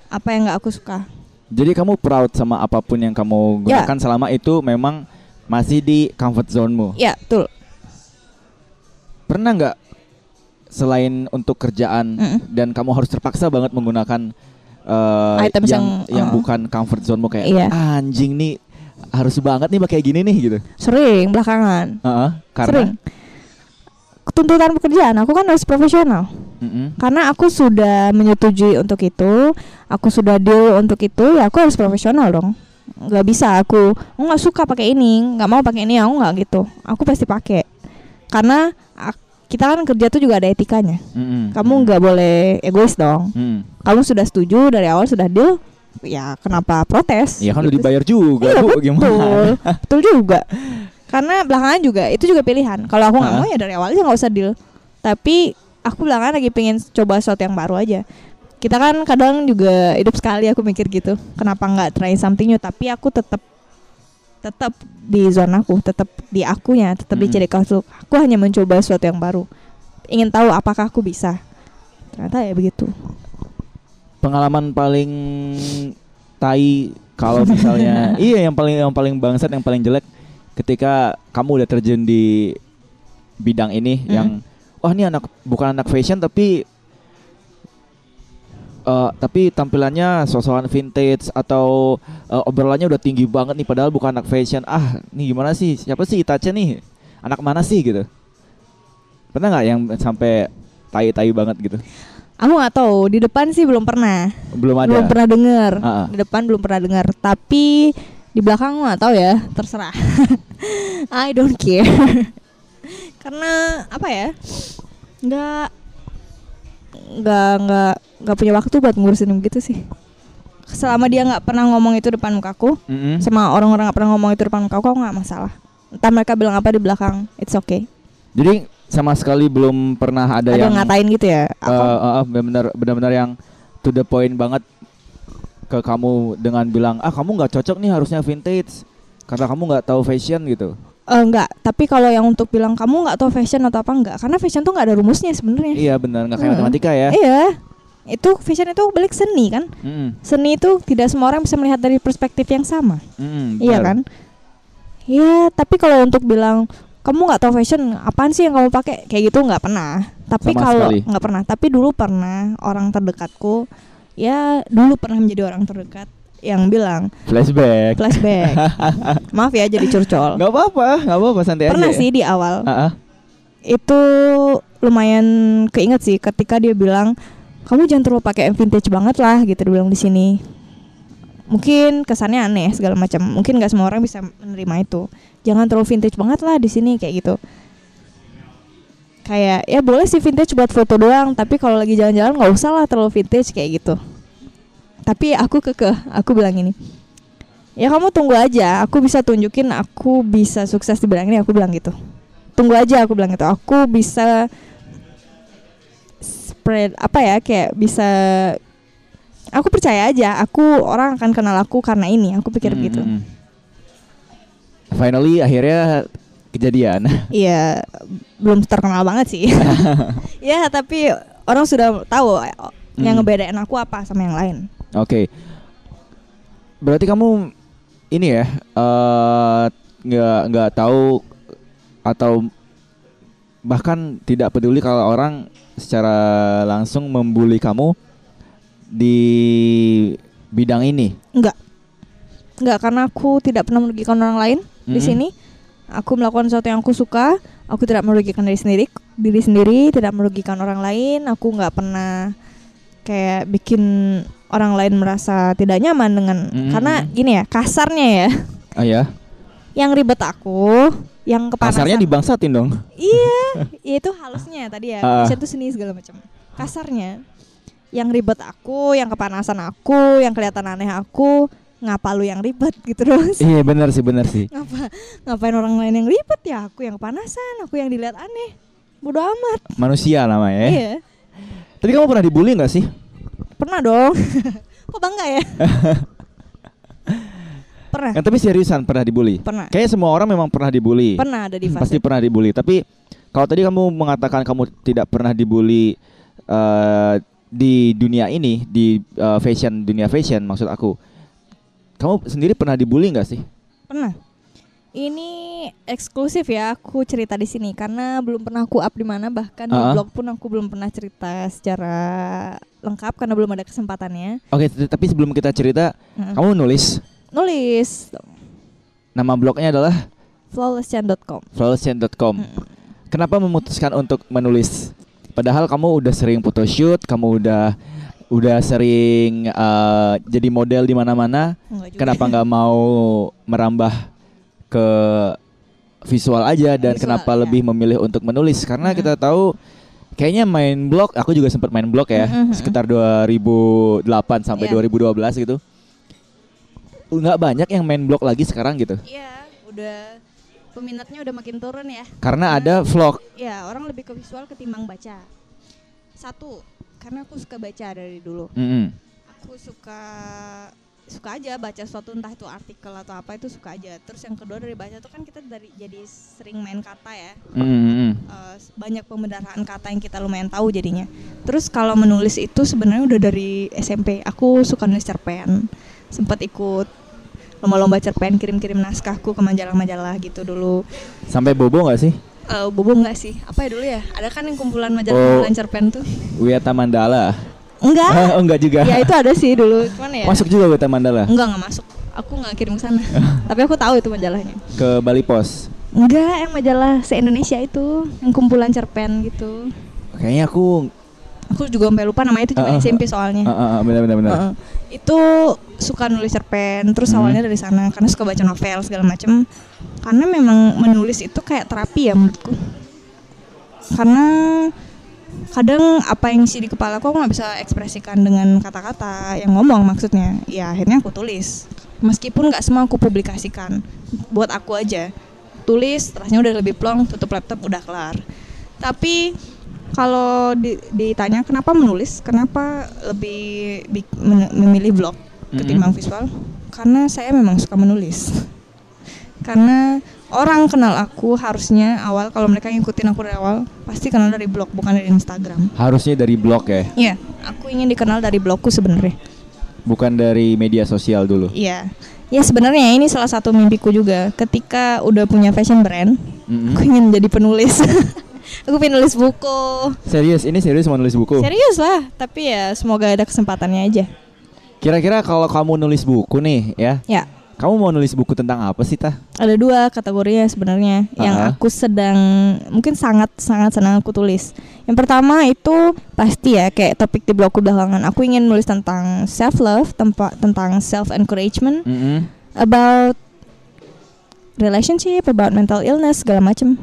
apa yang nggak aku suka Jadi kamu proud sama apa pun yang kamu Ya. gunakan selama itu memang masih di comfort zone-mu. ya betul Pernah nggak selain untuk kerjaan Mm-mm. dan kamu harus terpaksa banget menggunakan eh, Items yang yang- yang uh. bukan comfort zone-mu kayak Iya. "Ah, anjing nih harus banget nih pakai gini nih gitu. sering belakangan Heeh, karena sering tuntutan pekerjaan aku kan harus profesional Mm-mm. karena aku sudah menyetujui untuk itu aku sudah deal untuk itu ya aku harus profesional dong nggak bisa aku aku nggak suka pakai ini nggak mau pakai ini aku nggak gitu. Aku pasti pakai. Karena kita kan kerja tuh juga ada etikanya. Mm-mm. kamu nggak boleh egois dong. Mm. kamu sudah setuju dari awal sudah deal ya kenapa protes? Iya kan udah Gitu. dibayar juga Iya, bu betul. gimana? betul juga. Karena belakangan juga itu juga pilihan. Kalau aku nggak mau ya dari awal aja nggak usah deal. Tapi aku belakangan lagi pengen coba sesuatu yang baru aja kita kan kadang juga hidup sekali aku mikir gitu kenapa nggak try something new? Tapi aku tetap tetap di zona aku tetap di akunya tetap di Mm-mm. ciri khas aku. Aku hanya mencoba sesuatu yang baru. Ingin tahu apakah aku bisa. Ternyata ya begitu. Pengalaman paling tai kalau misalnya iya yang paling yang paling bangsat yang paling jelek ketika kamu udah terjun di bidang ini Mm. yang wah ini anak bukan anak fashion tapi eh, tapi tampilannya sosokan vintage atau eh, obrolannya udah tinggi banget nih padahal bukan anak fashion. Ah nih gimana sih? Siapa sih Itace nih? Anak mana sih gitu. Pernah nggak yang sampai tai-tai banget gitu? Aku nggak tahu di depan sih belum pernah. Belum ada? Belum pernah dengar Ah, ah. di depan belum pernah dengar tapi di belakang nggak tahu ya terserah. I don't care. Karena apa ya nggak nggak nggak nggak punya waktu buat ngurusin begitu sih selama dia nggak pernah ngomong itu depan mukaku Mm-mm. sama orang-orang nggak pernah ngomong itu depan mukaku aku nggak masalah entah mereka bilang apa di belakang it's okay Jadi sama sekali belum pernah ada, ada yang ngatain gitu ya eh, eh, eh, benar-benar benar-benar yang to the point banget ke kamu dengan bilang ah kamu nggak cocok nih harusnya vintage karena kamu nggak tahu fashion gitu. Eh, enggak tapi kalau yang untuk bilang kamu nggak tahu fashion atau apa enggak karena fashion tuh nggak ada rumusnya sebenarnya Iya benar nggak kayak Hmm. matematika ya. Iya. Itu fashion itu balik seni kan? Mm-mm, Seni itu tidak semua orang bisa melihat dari perspektif yang sama. mm-mm, Iya kan? Iya, tapi kalau untuk bilang kamu nggak tahu fashion, apaan sih yang kamu pakai? Kayak gitu nggak pernah. Tapi kalau sekali. nggak pernah, tapi dulu pernah orang terdekatku, ya dulu pernah menjadi orang terdekat yang bilang Flashback. flashback. Maaf ya jadi curcol. Nggak apa-apa, nggak apa-apa santai Pernah aja. sih di awal. Ah, ah. itu lumayan keinget sih ketika dia bilang kamu jangan terlalu pakai vintage banget lah gitu dia bilang di sini mungkin kesannya aneh segala macam mungkin nggak semua orang bisa menerima itu jangan terlalu vintage banget lah di sini kayak gitu kayak ya boleh sih vintage buat foto doang tapi kalau lagi jalan-jalan nggak usah lah terlalu vintage kayak gitu tapi aku kekeh. Aku bilang ini ya kamu tunggu aja. Aku bisa tunjukin aku bisa sukses di bidang ini. Aku bilang gitu. Tunggu aja aku bilang gitu. Aku bisa spread apa ya kayak bisa aku percaya aja aku orang akan kenal aku karena ini. Aku pikir Mm, gitu. Finally akhirnya kejadian. Iya belum terkenal banget sih. Ya tapi orang sudah tahu eh, yang Hmm. ngebedain aku apa sama yang lain Oke. Berarti kamu ini ya eh, nggak nggak tahu atau bahkan tidak peduli kalau orang secara langsung membuli kamu di bidang ini. Enggak. Enggak karena aku tidak pernah merugikan orang lain di Mm-mm. sini. Aku melakukan sesuatu yang aku suka. Aku tidak merugikan diri sendiri, diri sendiri, tidak merugikan orang lain. Aku nggak pernah kayak bikin orang lain merasa tidak nyaman dengan Mm-mm. karena gini ya, kasarnya ya. Ah ya, Yang ribet aku, yang kepanasan. kasarnya dibangsatin dong. Iya, ya itu halusnya tadi ya. Ah. Bisa tuh seni segala macam. Kasarnya, yang ribet aku, yang kepanasan aku, yang kelihatan aneh aku, ngapa lu yang ribet gitu terus? Iya benar sih benar sih. Ngapa ngapain orang lain yang ribet ya? Aku yang kepanasan, aku yang dilihat aneh. Bodoh amat. Manusia namanya. ya. Iya. Tapi kamu pernah dibully nggak sih? Pernah dong. Kok bangga ya? pernah. Yang tapi seriusan pernah dibully. Pernah. Kayaknya semua orang memang pernah dibully. Pernah ada di Hmm, Pasti fase. pernah dibully. Tapi kalau tadi kamu mengatakan kamu tidak pernah dibully eh, di dunia ini, di eh, fashion dunia fashion maksud aku. Kamu sendiri pernah dibully nggak sih? Pernah. Ini eksklusif ya aku cerita di sini karena belum pernah aku up di mana bahkan di Ah. blog pun aku belum pernah cerita secara lengkap karena belum ada kesempatannya. Oke, t- tapi sebelum kita cerita, Heeh. kamu nulis Nulis nama blognya adalah flawlesschan.com. flawlesschan.com. Mm-mm. Kenapa memutuskan untuk menulis? Padahal kamu udah sering photoshoot, kamu udah udah sering eh, jadi model di mana-mana. Kenapa nggak mau merambah ke visual aja dan Visual, kenapa ya. lebih memilih untuk menulis? Karena Mm-mm. kita tahu kayaknya main blog, aku juga sempat main blog ya, mm-mm. sekitar 2008 sampai Iya. 2012 gitu. Nggak banyak yang main blog lagi sekarang gitu. Iya, udah peminatnya udah makin turun ya. Karena ada vlog. Ya, orang lebih ke visual ketimbang baca. Satu, karena aku suka baca dari dulu. Mm-mm. Aku suka suka aja baca suatu entah itu artikel atau apa itu suka aja. Terus yang kedua dari baca tuh kan kita dari jadi sering main kata ya. Mm-mm. Eh, banyak pembenaran kata yang kita lumayan tahu jadinya. Terus kalau menulis itu sebenarnya udah dari SMP. Aku suka nulis cerpen. Sempat ikut lomba-lomba cerpen, kirim-kirim naskahku ke majalah-majalah gitu dulu. Sampai bobo nggak sih? Eh bobo enggak sih? Apa ya dulu ya? Ada kan yang kumpulan majalah-kumpulan Oh. cerpen tuh? Wiyata Mandala. Enggak. oh enggak juga. ya itu ada sih dulu. Cuman ya. Masuk juga Wiyata Mandala Enggak, enggak masuk. Aku nggak kirim ke sana. Tapi aku tahu itu majalahnya. ke Bali Pos. Enggak, yang majalah se-Indonesia itu, yang kumpulan cerpen gitu. Kayaknya aku Aku juga sampai lupa namanya itu cuma Ah, ah, SMP soalnya. ah, ah, ah, benar-benar benar. Heeh. Itu suka nulis cerpen, terus Hmm. awalnya dari sana karena suka baca novel segala macem. Karena memang menulis itu kayak terapi ya menurutku. Karena kadang apa yang isi di kepala aku aku nggak bisa ekspresikan dengan kata-kata yang ngomong maksudnya. Ya akhirnya aku tulis. Meskipun nggak semua aku publikasikan, buat aku aja. Tulis, terusnya udah lebih plong, tutup laptop udah kelar. Tapi kalau di- ditanya kenapa menulis, kenapa lebih bi- memilih blog ketimbang visual? Karena saya memang suka menulis. Karena orang kenal aku harusnya awal kalau mereka ngikutin aku dari awal pasti kenal dari blog bukan dari Instagram. Harusnya dari blog ya, Iya, aku ingin dikenal dari blogku sebenarnya. bukan dari media sosial dulu. Iya. Ya sebenarnya ini salah satu mimpiku juga. Ketika udah punya fashion brand, Mm-mm. aku ingin jadi penulis. aku pengen nulis buku. Serius, ini serius mau nulis buku. Serius lah, tapi ya semoga ada kesempatannya aja. Kira-kira kalau kamu nulis buku nih ya, Ya, kamu mau nulis buku tentang apa sih tah? ada dua kategorinya sebenarnya yang Ah. aku sedang mungkin sangat sangat senang aku tulis. Yang pertama itu pasti ya kayak topik di blogku belakangan. Aku ingin nulis tentang self love, tentang self encouragement, Mm-mm. about relationship, about mental illness segala macem.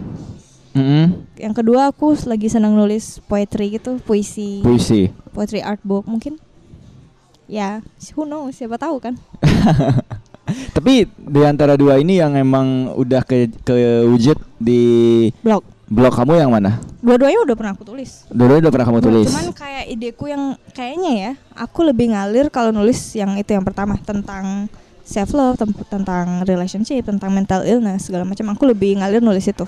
Mm-mm. Yang kedua aku lagi senang nulis poetry gitu, puisi, Puisi. poetry art book mungkin. Ya, who knows, siapa tahu kan. Tapi di antara dua ini yang emang udah ke kewujud di Blog. blog kamu yang mana? Dua-duanya udah pernah aku tulis. Dua-dua udah pernah kamu tulis. Cuman kayak ideku yang kayaknya ya, aku lebih ngalir kalau nulis yang itu yang pertama tentang self love, tentang relationship, tentang mental illness segala macam. Aku lebih ngalir nulis itu.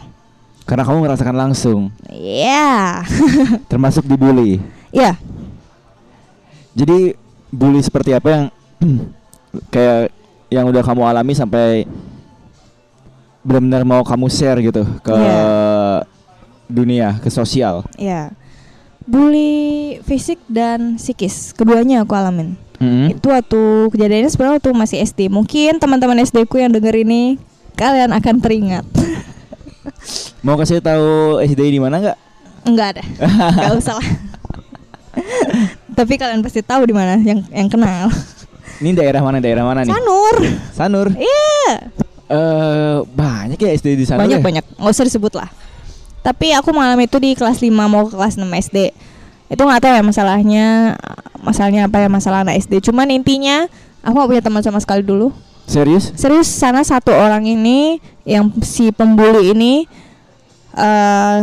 Karena kamu merasakan langsung, Iya. termasuk dibully. Iya. Jadi bully seperti apa yang kayak yang udah kamu alami sampai benar-benar mau kamu share gitu ke Iya. dunia ke sosial. Ya. Bully fisik dan psikis, keduanya aku alamin. Mm-mm. Itu waktu kejadiannya sebenarnya waktu masih SD. Mungkin teman-teman SD ku yang denger ini kalian akan teringat. Mau kasih tahu SD di mana nggak? Enggak ada. Enggak usah lah. Tapi kalian pasti tahu di mana yang yang kenal. Ini daerah mana? Daerah mana nih? Sanur. Sanur. Iya. Eh banyak ya SD di Sanur. banyak ya? banyak. Nggak usah disebut lah. Tapi aku mengalami itu di kelas 5 mau ke kelas 6 SD. Itu nggak tahu ya masalahnya masalahnya apa ya masalah anak SD. Cuman intinya aku gak punya teman sama sekali dulu. Serius? Serius sana satu orang ini yang si pembuli ini eh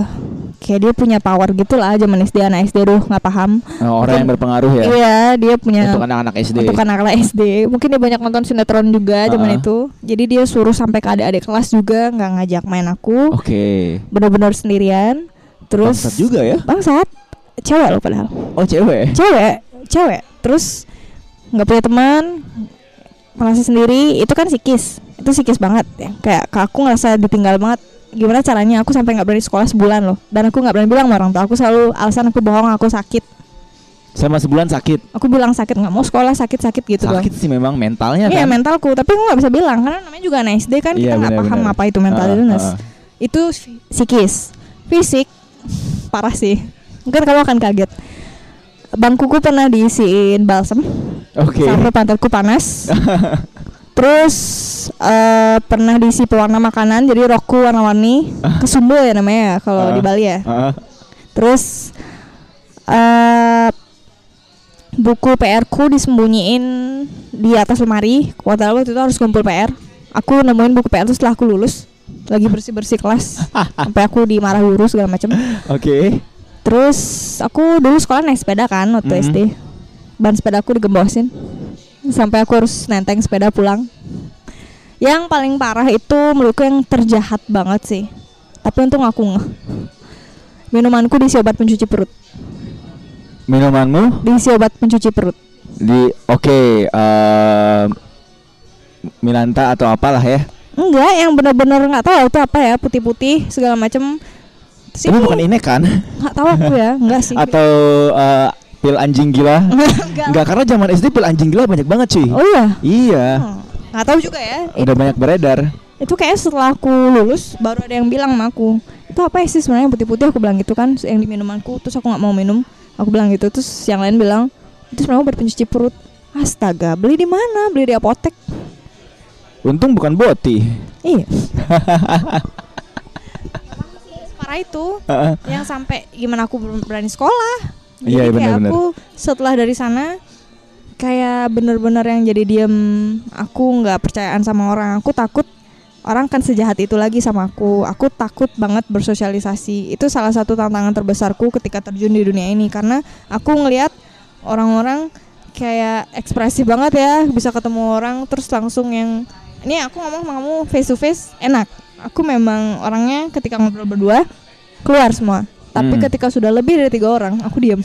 kayak dia punya power gitu lah zaman SD anak SD duh nggak paham. Oh, orang yang berpengaruh ya. Iya, dia punya Untuk anak-anak SD. untuk anak-anak SD. Mungkin dia banyak nonton sinetron juga zaman Ah. itu. Jadi dia suruh sampai ke adik-adik kelas juga nggak ngajak main aku. Oke. Bener-bener sendirian. Terus Bangsat juga ya. Bangsat. Cewek loh padahal. Oh cewek. Cewek, cewek. Terus nggak punya teman, merasa sendiri. Itu kan psikis. Itu psikis banget ya. Kayak aku ngerasa ditinggal banget. Gimana caranya aku sampai nggak berani sekolah sebulan loh. Dan aku nggak berani bilang sama orang tua. Aku selalu alasan aku bohong, aku sakit. Sama sebulan sakit. Aku bilang sakit nggak mau sekolah sakit-sakit gitu doang. sakit sih memang mentalnya Iya kan. mentalku, tapi aku nggak bisa bilang karena namanya juga anak SD kan Iya, kita nggak paham benar-benar. apa itu mental Ah, illness. ah. Itu psikis, fisik parah sih. Mungkin kamu akan kaget. Bangkuku pernah diisiin balsem Oke. sampai pantatku panas. Terus eh, pernah diisi pewarna makanan, jadi rokku warna-warni, kesumbul ya namanya ya kalau Ah. di Bali ya. Ah, Terus eh buku PR ku disembunyiin di atas lemari. Kuartal waktu itu harus kumpul PR. Aku nemuin buku PR itu setelah aku lulus. Lagi bersih-bersih kelas. Sampai aku dimarah guru segala macam. Oke. Terus aku dulu sekolah naik sepeda kan waktu Mhm. SD. Ban sepeda aku digembosin. Sampai aku harus nenteng sepeda pulang. Yang paling parah itu menurutku yang terjahat banget sih. Tapi untung aku ngeh. Minumanku diisi obat pencuci perut. Minumanmu Diisi obat pencuci perut. di oke eh, Milanta atau apalah ya. Enggak, yang benar-benar nggak tahu itu apa ya, putih-putih segala macam. Tapi ini bukan ini kan? nggak tahu aku ya, enggak sih. Atau eh, pil anjing gila? enggak. Enggak karena zaman SD pil anjing gila banyak banget cuy. Oh iya. Iya. Hmm, Nggak tahu juga ya. Udah banyak beredar. Itu kayak setelah aku lulus baru ada yang bilang sama aku. Itu apa ya sih sebenarnya putih-putih aku bilang gitu kan yang di minumanku terus aku nggak mau minum. Aku bilang gitu terus yang lain bilang itu sebenarnya obat pencuci perut. Astaga, beli di mana? Beli di apotek. Untung bukan boti. Iya. Parah itu. Heeh. yang sampai gimana aku belum berani sekolah. Jadi Iya, kayak benar-benar. aku setelah dari sana kayak bener-bener yang jadi diem aku nggak percayaan sama orang. Aku takut orang kan sejahat itu lagi sama aku. Aku takut banget bersosialisasi. Itu salah satu tantangan terbesarku ketika terjun di dunia ini karena aku ngelihat orang-orang kayak ekspresif banget ya bisa ketemu orang terus langsung yang ini aku ngomong sama kamu face to face enak aku memang orangnya ketika ngobrol berdua keluar semua tapi Hmm. ketika sudah lebih dari tiga orang aku diem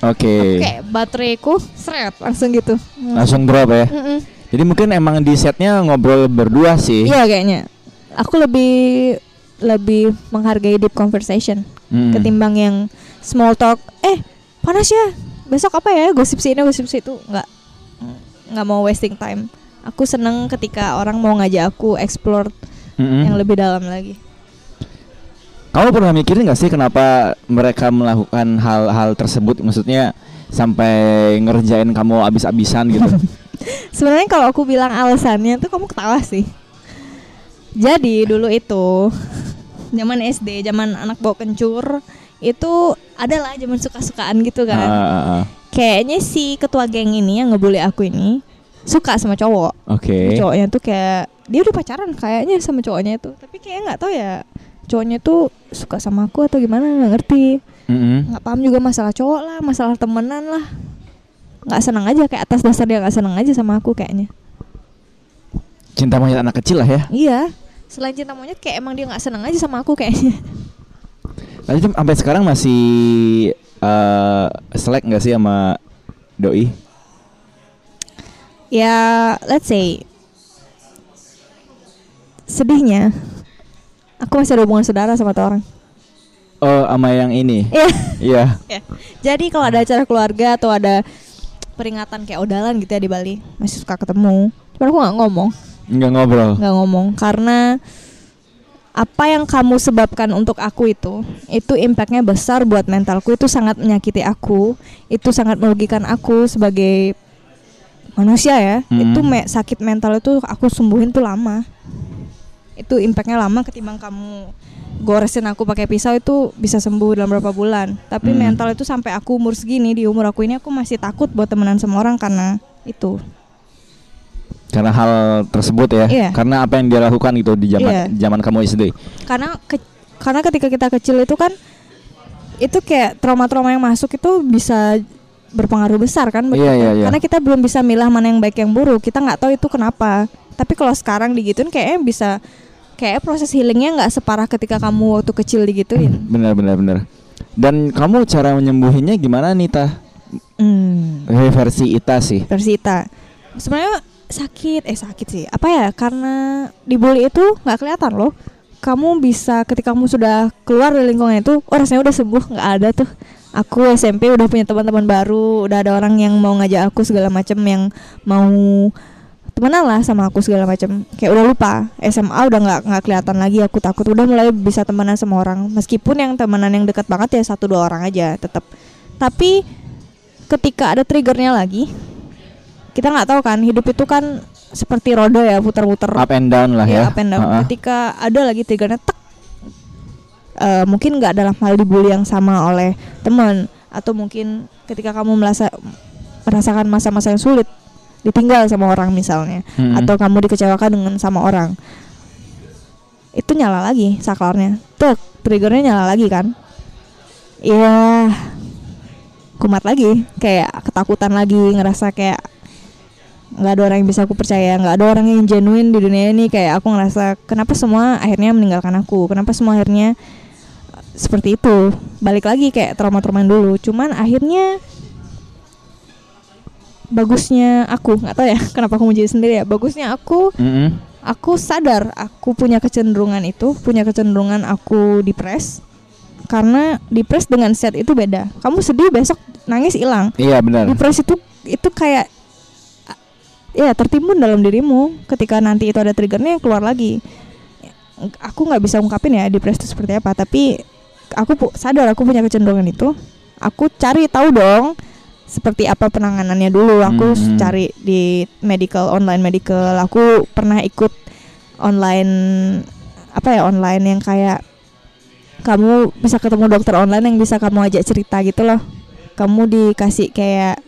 Oke. kayak bateraiku seret langsung gitu Langsung drop ya. Mm-mm. Jadi mungkin emang di setnya ngobrol berdua sih. iya kayaknya aku lebih lebih menghargai deep conversation Mm. ketimbang yang small talk eh panas ya besok apa ya gosip sini gosip situ nggak nggak mau wasting time aku seneng ketika orang mau ngajak aku explore Mm-mm. yang lebih dalam lagi Kamu pernah mikirin gak sih kenapa mereka melakukan hal-hal tersebut? Maksudnya sampai ngerjain kamu abis-abisan gitu. sebenarnya kalau aku bilang alasannya tuh kamu ketawa sih jadi dulu itu zaman SD zaman anak bawa kencur itu adalah zaman suka-sukaan gitu kan ah. kayaknya si ketua geng ini yang ngebully aku ini suka sama cowok Oke. cowoknya tuh kayak dia udah pacaran kayaknya sama cowoknya itu tapi kayak nggak tahu ya cowoknya tuh suka sama aku atau gimana nggak ngerti Mm-mm. nggak paham juga masalah cowok lah masalah temenan lah nggak senang aja kayak atas dasar dia nggak senang aja sama aku kayaknya Cinta monyet anak kecil lah ya. iya selain cinta monyet kayak emang dia nggak senang aja sama aku kayaknya Tapi sampai sekarang masih eh selek nggak sih sama doi? ya let's say sedihnya aku masih ada hubungan saudara sama tuh orang Oh, sama yang ini. Iya. Iya. Ya. Jadi kalau ada acara keluarga atau ada peringatan kayak odalan gitu ya di Bali, masih suka ketemu. Cuman aku nggak ngomong, Enggak ngobrol. nggak ngomong karena apa yang kamu sebabkan untuk aku itu, itu impactnya besar buat mentalku. Itu sangat menyakiti aku. Itu sangat merugikan aku sebagai manusia ya. Hmm. Itu me- sakit mental itu aku sembuhin tuh lama. Itu impactnya lama ketimbang kamu goresin aku pakai pisau itu bisa sembuh dalam berapa bulan. Tapi Hmm. mental itu sampai aku umur segini di umur aku ini aku masih takut buat temenan sama orang karena itu. Karena hal tersebut ya. Iya. Karena apa yang dia lakukan gitu di zaman Iya. zaman kamu SD. Karena ke- karena ketika kita kecil itu kan itu kayak trauma-trauma yang masuk itu bisa berpengaruh besar kan kita. iya, iya. Karena kita belum bisa milah mana yang baik yang buruk. Kita nggak tahu itu kenapa. Tapi kalau sekarang digituin kayaknya bisa kayak proses healingnya nggak separah ketika kamu waktu kecil digituin. Benar benar benar. Dan kamu cara menyembuhinnya gimana nih tah? Hmm. Versi Ita sih. Persita. Sebenarnya sakit, eh sakit sih. Apa ya? Karena dibully itu nggak kelihatan loh. Kamu bisa ketika kamu sudah keluar dari lingkungan itu, oh rasanya udah sembuh, nggak ada tuh. Aku SMP udah punya teman-teman baru, udah ada orang yang mau ngajak aku segala macam yang mau temenan lah sama aku segala macam. Kayak udah lupa. SMA udah nggak nggak kelihatan lagi aku takut. Udah mulai bisa temenan sama orang. Meskipun yang temenan yang dekat banget ya satu dua orang aja tetap. Tapi ketika ada triggernya lagi, kita nggak tahu kan hidup itu kan seperti roda ya putar-putar Up and down lah Iya, ya. up and down. Ha-ha. ketika ada lagi triggernya tek eh, mungkin nggak dalam hal dibully yang sama oleh teman atau mungkin ketika kamu merasa merasakan masa-masa yang sulit ditinggal sama orang misalnya. Mm-mm. atau kamu dikecewakan dengan sama orang. Itu nyala lagi saklarnya. Tek triggernya nyala lagi kan? Iya kumat lagi. Kayak ketakutan lagi ngerasa kayak nggak ada orang yang bisa aku percaya nggak ada orang yang genuine di dunia ini. Kayak aku ngerasa kenapa semua akhirnya meninggalkan aku? Kenapa semua akhirnya seperti itu? Balik lagi kayak trauma-trauma dulu. Cuman akhirnya bagusnya aku. Nggak tahu ya kenapa aku menjadi sendiri ya. Bagusnya aku Mm-mm. aku sadar aku punya kecenderungan itu punya kecenderungan aku depres karena depres dengan set itu beda. Kamu sedih besok nangis hilang. Iya benar. depres itu itu kayak ya tertimbun dalam dirimu. Ketika nanti itu ada triggernya keluar lagi. Aku nggak bisa ungkapin ya depres itu seperti apa. Tapi aku sadar aku punya kecenderungan itu. Aku cari tahu dong seperti apa penanganannya dulu. Aku Mhm. cari di medical online medical. Aku pernah ikut online apa ya online yang kayak kamu bisa ketemu dokter online yang bisa kamu ajak cerita gitu loh. Kamu dikasih kayak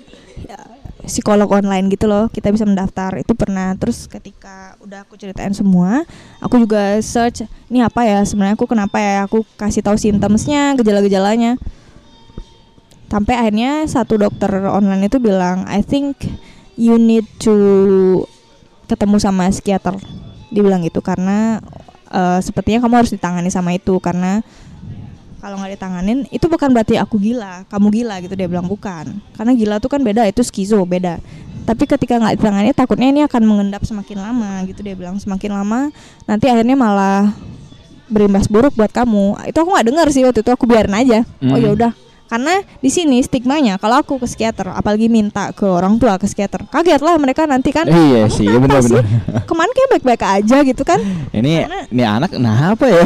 ya, psikolog online gitu loh. Kita bisa mendaftar. Itu pernah. Terus ketika udah aku ceritain semua aku juga search ini apa ya? Sebenarnya aku kenapa ya? Aku kasih tahu simptomsnya gejala-gejalanya sampai akhirnya satu dokter online itu bilang I think you need to ketemu sama psikiater. Dia bilang gitu karena eh, sepertinya kamu harus ditangani sama itu karena kalau nggak ditanganin itu bukan berarti aku gila kamu gila gitu dia bilang bukan. Karena gila tuh kan beda itu skizo beda. Tapi ketika nggak ditangani takutnya ini akan mengendap semakin lama gitu dia bilang semakin lama nanti akhirnya malah berimbas buruk buat kamu. Itu aku nggak dengar sih waktu itu aku biarin aja. Oh Hmm. ya udah karena di sini stigmanya kalau aku ke psikiater apalagi minta ke orang tua ke psikiater kaget lah mereka nanti kan Iya "Kamu sih, kenapa benar-benar. kemarin kayak baik-baik aja gitu kan Ini Karena- ini anak nah apa ya?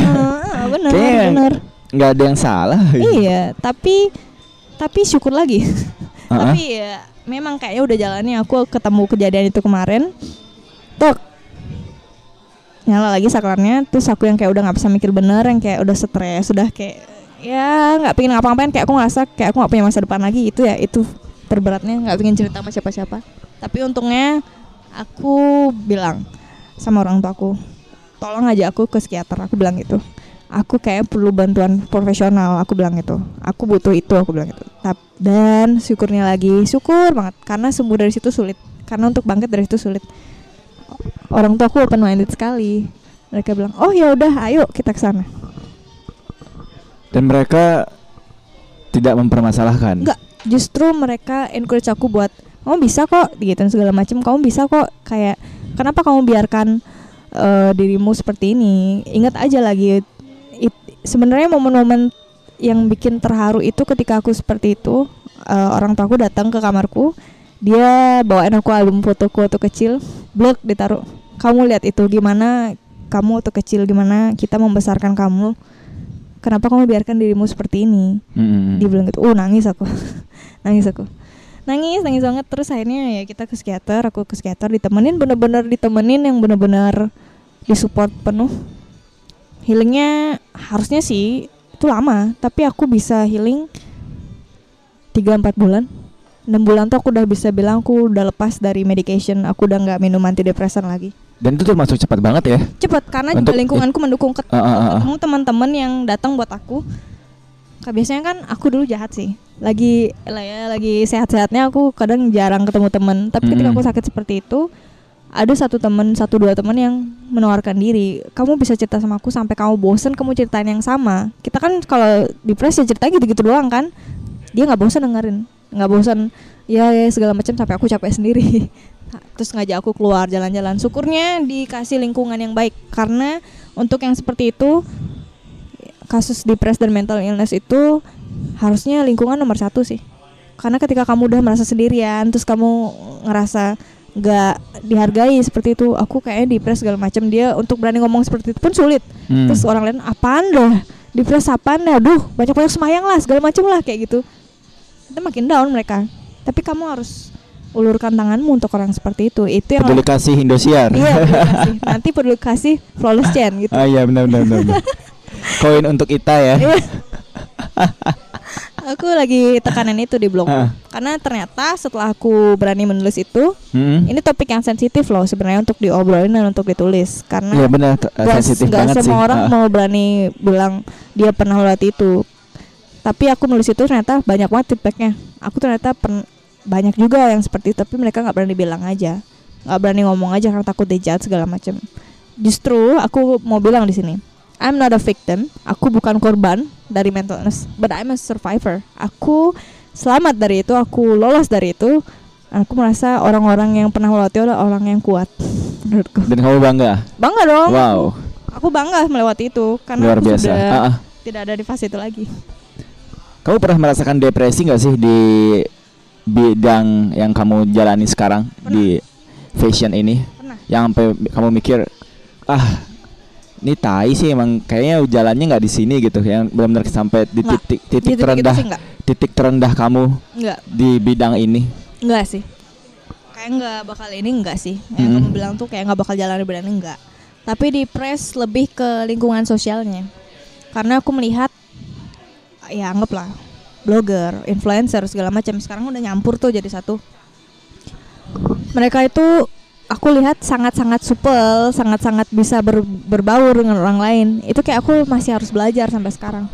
Bener Kayak- bener nggak ada yang salah. Iya, tapi tapi syukur lagi. Uh-uh. tapi ya memang kayaknya udah jalannya aku ketemu kejadian itu kemarin. Tok. Nyala lagi saklarnya, terus aku yang kayak udah nggak bisa mikir bener, yang kayak udah stres, sudah kayak ya nggak pengen ngapa-ngapain, kayak aku ngerasa kayak aku nggak punya masa depan lagi itu ya itu terberatnya nggak pengen cerita sama siapa-siapa. Tapi untungnya aku bilang sama orang tua aku, tolong aja aku ke psikiater, aku bilang gitu. Aku kayak perlu bantuan profesional aku bilang itu aku butuh itu aku bilang itu Tap- dan syukurnya lagi syukur banget karena sembuh dari situ sulit. Karena untuk bangkit dari situ sulit. Orang tua aku open minded sekali. Mereka bilang oh ya udah ayo kita ke sana Dan mereka tidak mempermasalahkan. enggak justru mereka encourage aku buat kamu bisa kok gitu segala macam kamu bisa kok kayak kenapa kamu biarkan eh, dirimu seperti ini? Ingat aja lagi sebenarnya momen-momen yang bikin terharu itu ketika aku seperti itu eh, orang tuaku datang ke kamarku dia bawain aku album fotoku waktu kecil blog ditaruh kamu lihat itu gimana? Kamu waktu kecil gimana? Kita membesarkan kamu kenapa kamu biarkan dirimu seperti ini? Mm-mm. dia bilang gitu. Oh nangis aku. Nangis aku. Nangis nangis banget. Terus akhirnya ya kita ke psikiater aku ke psikiater ditemenin bener-bener ditemenin yang bener-bener disupport penuh. Healingnya harusnya sih itu lama. Tapi aku bisa healing 3-4 bulan. 6 bulan tuh aku udah bisa bilang aku udah lepas dari medication aku udah nggak minum antidepresan lagi Dan itu termasuk cepat banget ya. cepet karena Untuk- juga lingkunganku mendukung Ket- Ah, ah, ah, ah. ketemu teman-teman yang datang buat aku. Biasanya kan aku dulu jahat sih. Lagi lah ya lagi sehat-sehatnya aku kadang jarang ketemu teman. Tapi ketika aku sakit seperti itu ada satu teman satu dua teman yang menawarkan diri kamu bisa cerita sama aku sampai kamu bosen kamu ceritain yang sama. Kita kan kalau depres ya ceritanya gitu-gitu doang kan. Dia nggak bosan dengerin nggak bosan ya, ya segala macam sampai aku capek sendiri terus ngajak aku keluar jalan-jalan. Syukurnya dikasih lingkungan yang baik. Karena untuk yang seperti itu kasus depres dan mental illness itu harusnya lingkungan nomor satu sih. Karena ketika kamu udah merasa sendirian terus kamu ngerasa nggak dihargai seperti itu aku kayaknya depres segala macam. Dia untuk berani ngomong seperti itu pun sulit. Hmm. terus orang lain apaan dah depres apaan dah? Duh banyak banyak semayang lah segala macam lah kayak gitu. Itu makin down mereka. Tapi kamu harus ulurkan tanganmu untuk orang seperti itu itu yang Peduli kasih Indosiar. iya peduli kasih. nanti perlu kasih flawless chain gitu Ah iya benar benar benar. benar. Koin untuk kita ya. Iya. aku lagi tekanan itu di blog Ah. karena ternyata setelah aku berani menulis itu Mm-mm. ini topik yang sensitif loh sebenarnya untuk diobrolin dan untuk ditulis Iya karena benar ke- nggak sensitif nggak banget sih. semua orang Ah. mau berani bilang dia pernah melewati itu tapi aku nulis itu ternyata banyak banget feedbacknya aku ternyata pen- banyak juga yang seperti itu tapi mereka nggak berani bilang aja. Nggak berani ngomong aja karena takut dijudge segala macam justru aku mau bilang di sini I'm not a victim. Aku bukan korban dari mental illness but I'm a survivor. Aku selamat dari itu aku lolos dari itu. Aku merasa orang-orang yang pernah melewati adalah orang yang kuat menurutku. Dan kamu bangga. bangga dong. Wow, aku bangga melewati itu karena luar biasa. sudah Ah, ah. tidak ada di fase itu lagi. Kamu pernah merasakan depresi nggak sih di bidang yang kamu jalani sekarang di fashion ini? pernah Yang sampai kamu mikir, ah, ini tai sih emang kayaknya jalannya nggak di sini gitu. Yang benar-benar sampai di Nggak. titik Di titik titik terendah, sih titik terendah kamu enggak di bidang ini. enggak sih kayak enggak bakal ini enggak sih yang Mm-mm. kamu bilang tuh kayak enggak bakal jalan berani enggak tapi di press lebih ke lingkungan sosialnya karena aku melihat ya anggaplah blogger, influencer segala macam sekarang udah nyampur tuh jadi satu mereka itu aku lihat sangat-sangat supel, sangat-sangat bisa ber- berbaur dengan orang lain. Itu kayak aku masih harus belajar sampai sekarang.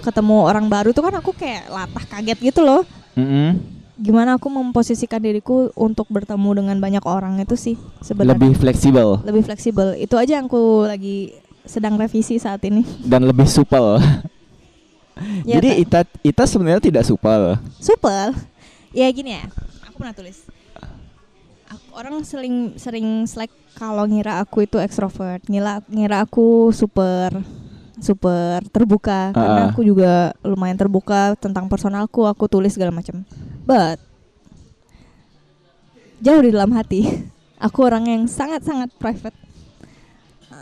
Ketemu orang baru tuh kan aku kayak latah kaget gitu loh. Mm-mm. Gimana aku memposisikan diriku untuk bertemu dengan banyak orang itu sih sebenarnya Lebih fleksibel lebih fleksibel. Itu aja yang aku lagi sedang revisi saat ini. dan lebih supel. Ya, Jadi. Ita Ita sebenarnya tidak supel. supel. Ya gini ya, aku pernah tulis. Aku- orang sering sering slack kalau ngira aku itu ekstrovert, ngira ngira aku super super terbuka karena Ah. aku juga lumayan terbuka tentang personalku, aku tulis segala macam. But jauh di dalam hati, aku orang yang sangat-sangat private.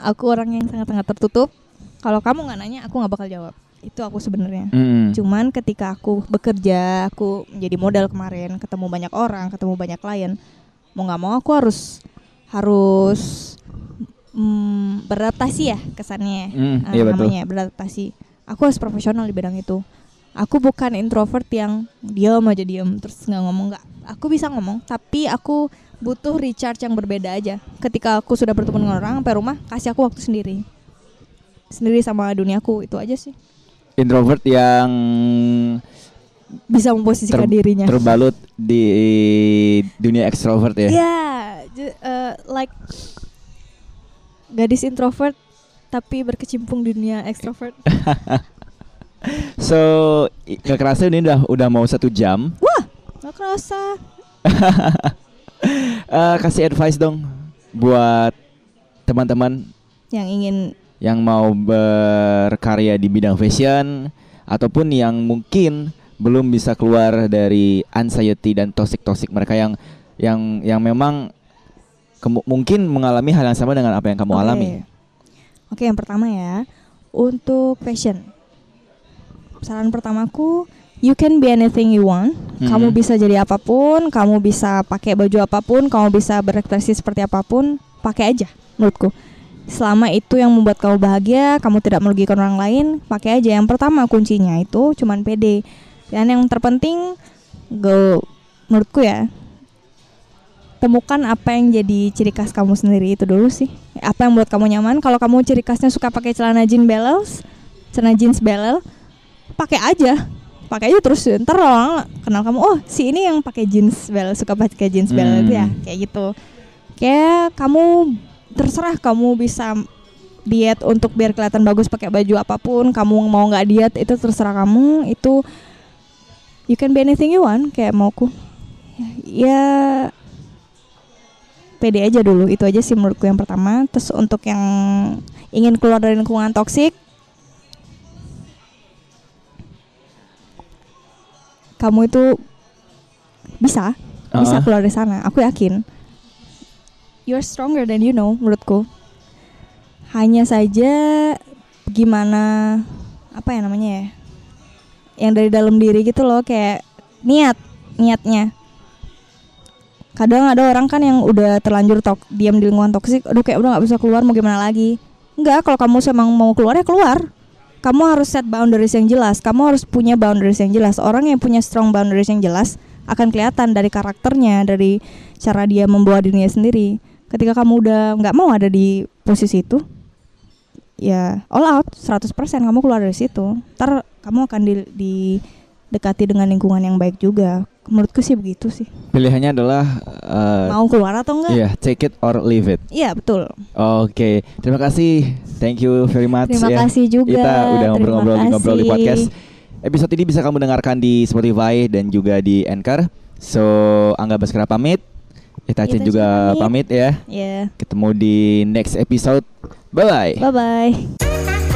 Aku orang yang sangat-sangat tertutup. Kalau kamu nggak nanya, aku nggak bakal jawab. Itu aku sebenarnya. Mm. Cuman ketika aku bekerja, aku menjadi model kemarin, ketemu banyak orang, ketemu banyak klien, mau nggak mau aku harus harus mm, beradaptasi ya kesannya, Mm, iya betul. namanya beradaptasi. Aku harus profesional di bidang itu. Aku bukan introvert yang diam aja diam terus nggak ngomong nggak. Aku bisa ngomong, tapi aku butuh recharge yang berbeda aja. Ketika aku sudah bertemu dengan orang, sampai rumah kasih aku waktu sendiri, sendiri sama duniaku itu aja sih. Introvert yang bisa memposisikan Ter- dirinya. terbalut di dunia ekstrovert ya. Ya, ju- eh, like gadis introvert tapi berkecimpung dunia ekstrovert. So nggak kerasa ini udah udah mau satu jam. Wah, nggak kerasa. Eh, kasih advice dong buat teman-teman Yang ingin yang mau berkarya di bidang fashion ataupun yang mungkin belum bisa keluar dari anxiety dan toxic-toxic mereka yang yang yang memang mungkin mengalami hal yang sama dengan apa yang kamu Oke. alami. Oke, yang pertama ya, untuk fashion. Saran pertamaku, you can be anything you want. Kamu Mhm. bisa jadi apa pun, kamu bisa pakai baju apa pun, kamu bisa berekspresi seperti apa pun, pakai aja menurutku. Selama itu yang membuat kamu bahagia, kamu tidak merugikan orang lain, pakai aja. Yang pertama kuncinya itu cuman pede. Dan yang terpenting go menurutku ya, temukan apa yang jadi ciri khas kamu sendiri itu dulu sih. Apa yang buat kamu nyaman? Kalau kamu ciri khasnya suka pakai celana jeans belels, celana jeans belel, pakai aja. Pakai aja terus ntar orang kenal kamu, oh si ini yang pakai jeans belel, suka pakai jeans belel itu ya, Hmm. kayak gitu. Kayak kamu terserah kamu bisa diet untuk biar kelihatan bagus pakai baju apa pun, kamu mau nggak diet itu terserah kamu, itu you can be anything you want kayak mauku. Ya pede aja dulu itu aja sih menurutku yang pertama terus untuk yang ingin keluar dari lingkungan toksik kamu itu bisa bisa Ah. keluar dari sana aku yakin you're stronger than you know menurutku. Hanya saja gimana apa ya namanya ya yang dari dalam diri gitu loh kayak niat niatnya. Kadang ada orang kan yang udah terlanjur tok diam di lingkungan toksik aduh kayak udah nggak bisa keluar mau gimana lagi? Enggak kalau kamu emang mau keluar ya keluar. Kamu harus set boundaries yang jelas kamu harus punya boundaries yang jelas. Orang yang punya strong boundaries yang jelas akan kelihatan dari karakternya dari cara dia membawa dirinya sendiri ketika kamu udah nggak mau ada di posisi itu ya all out 100% kamu keluar dari situ ntar kamu akan di, didekati dengan lingkungan yang baik juga menurutku sih begitu sih Pilihannya adalah uh, mau keluar atau enggak Iya, take it or leave it. iya betul Oke, terima kasih. Thank you very much terima ya. kasih juga Kita udah ngobrol-ngobrol di ngobrol di podcast. Episode ini bisa kamu dengarkan di Spotify dan juga di Anchor. So, Angga Baskara pamit. Itachen Itachen juga pamit. pamit ya. ya Ketemu di next episode. Bye bye. bye bye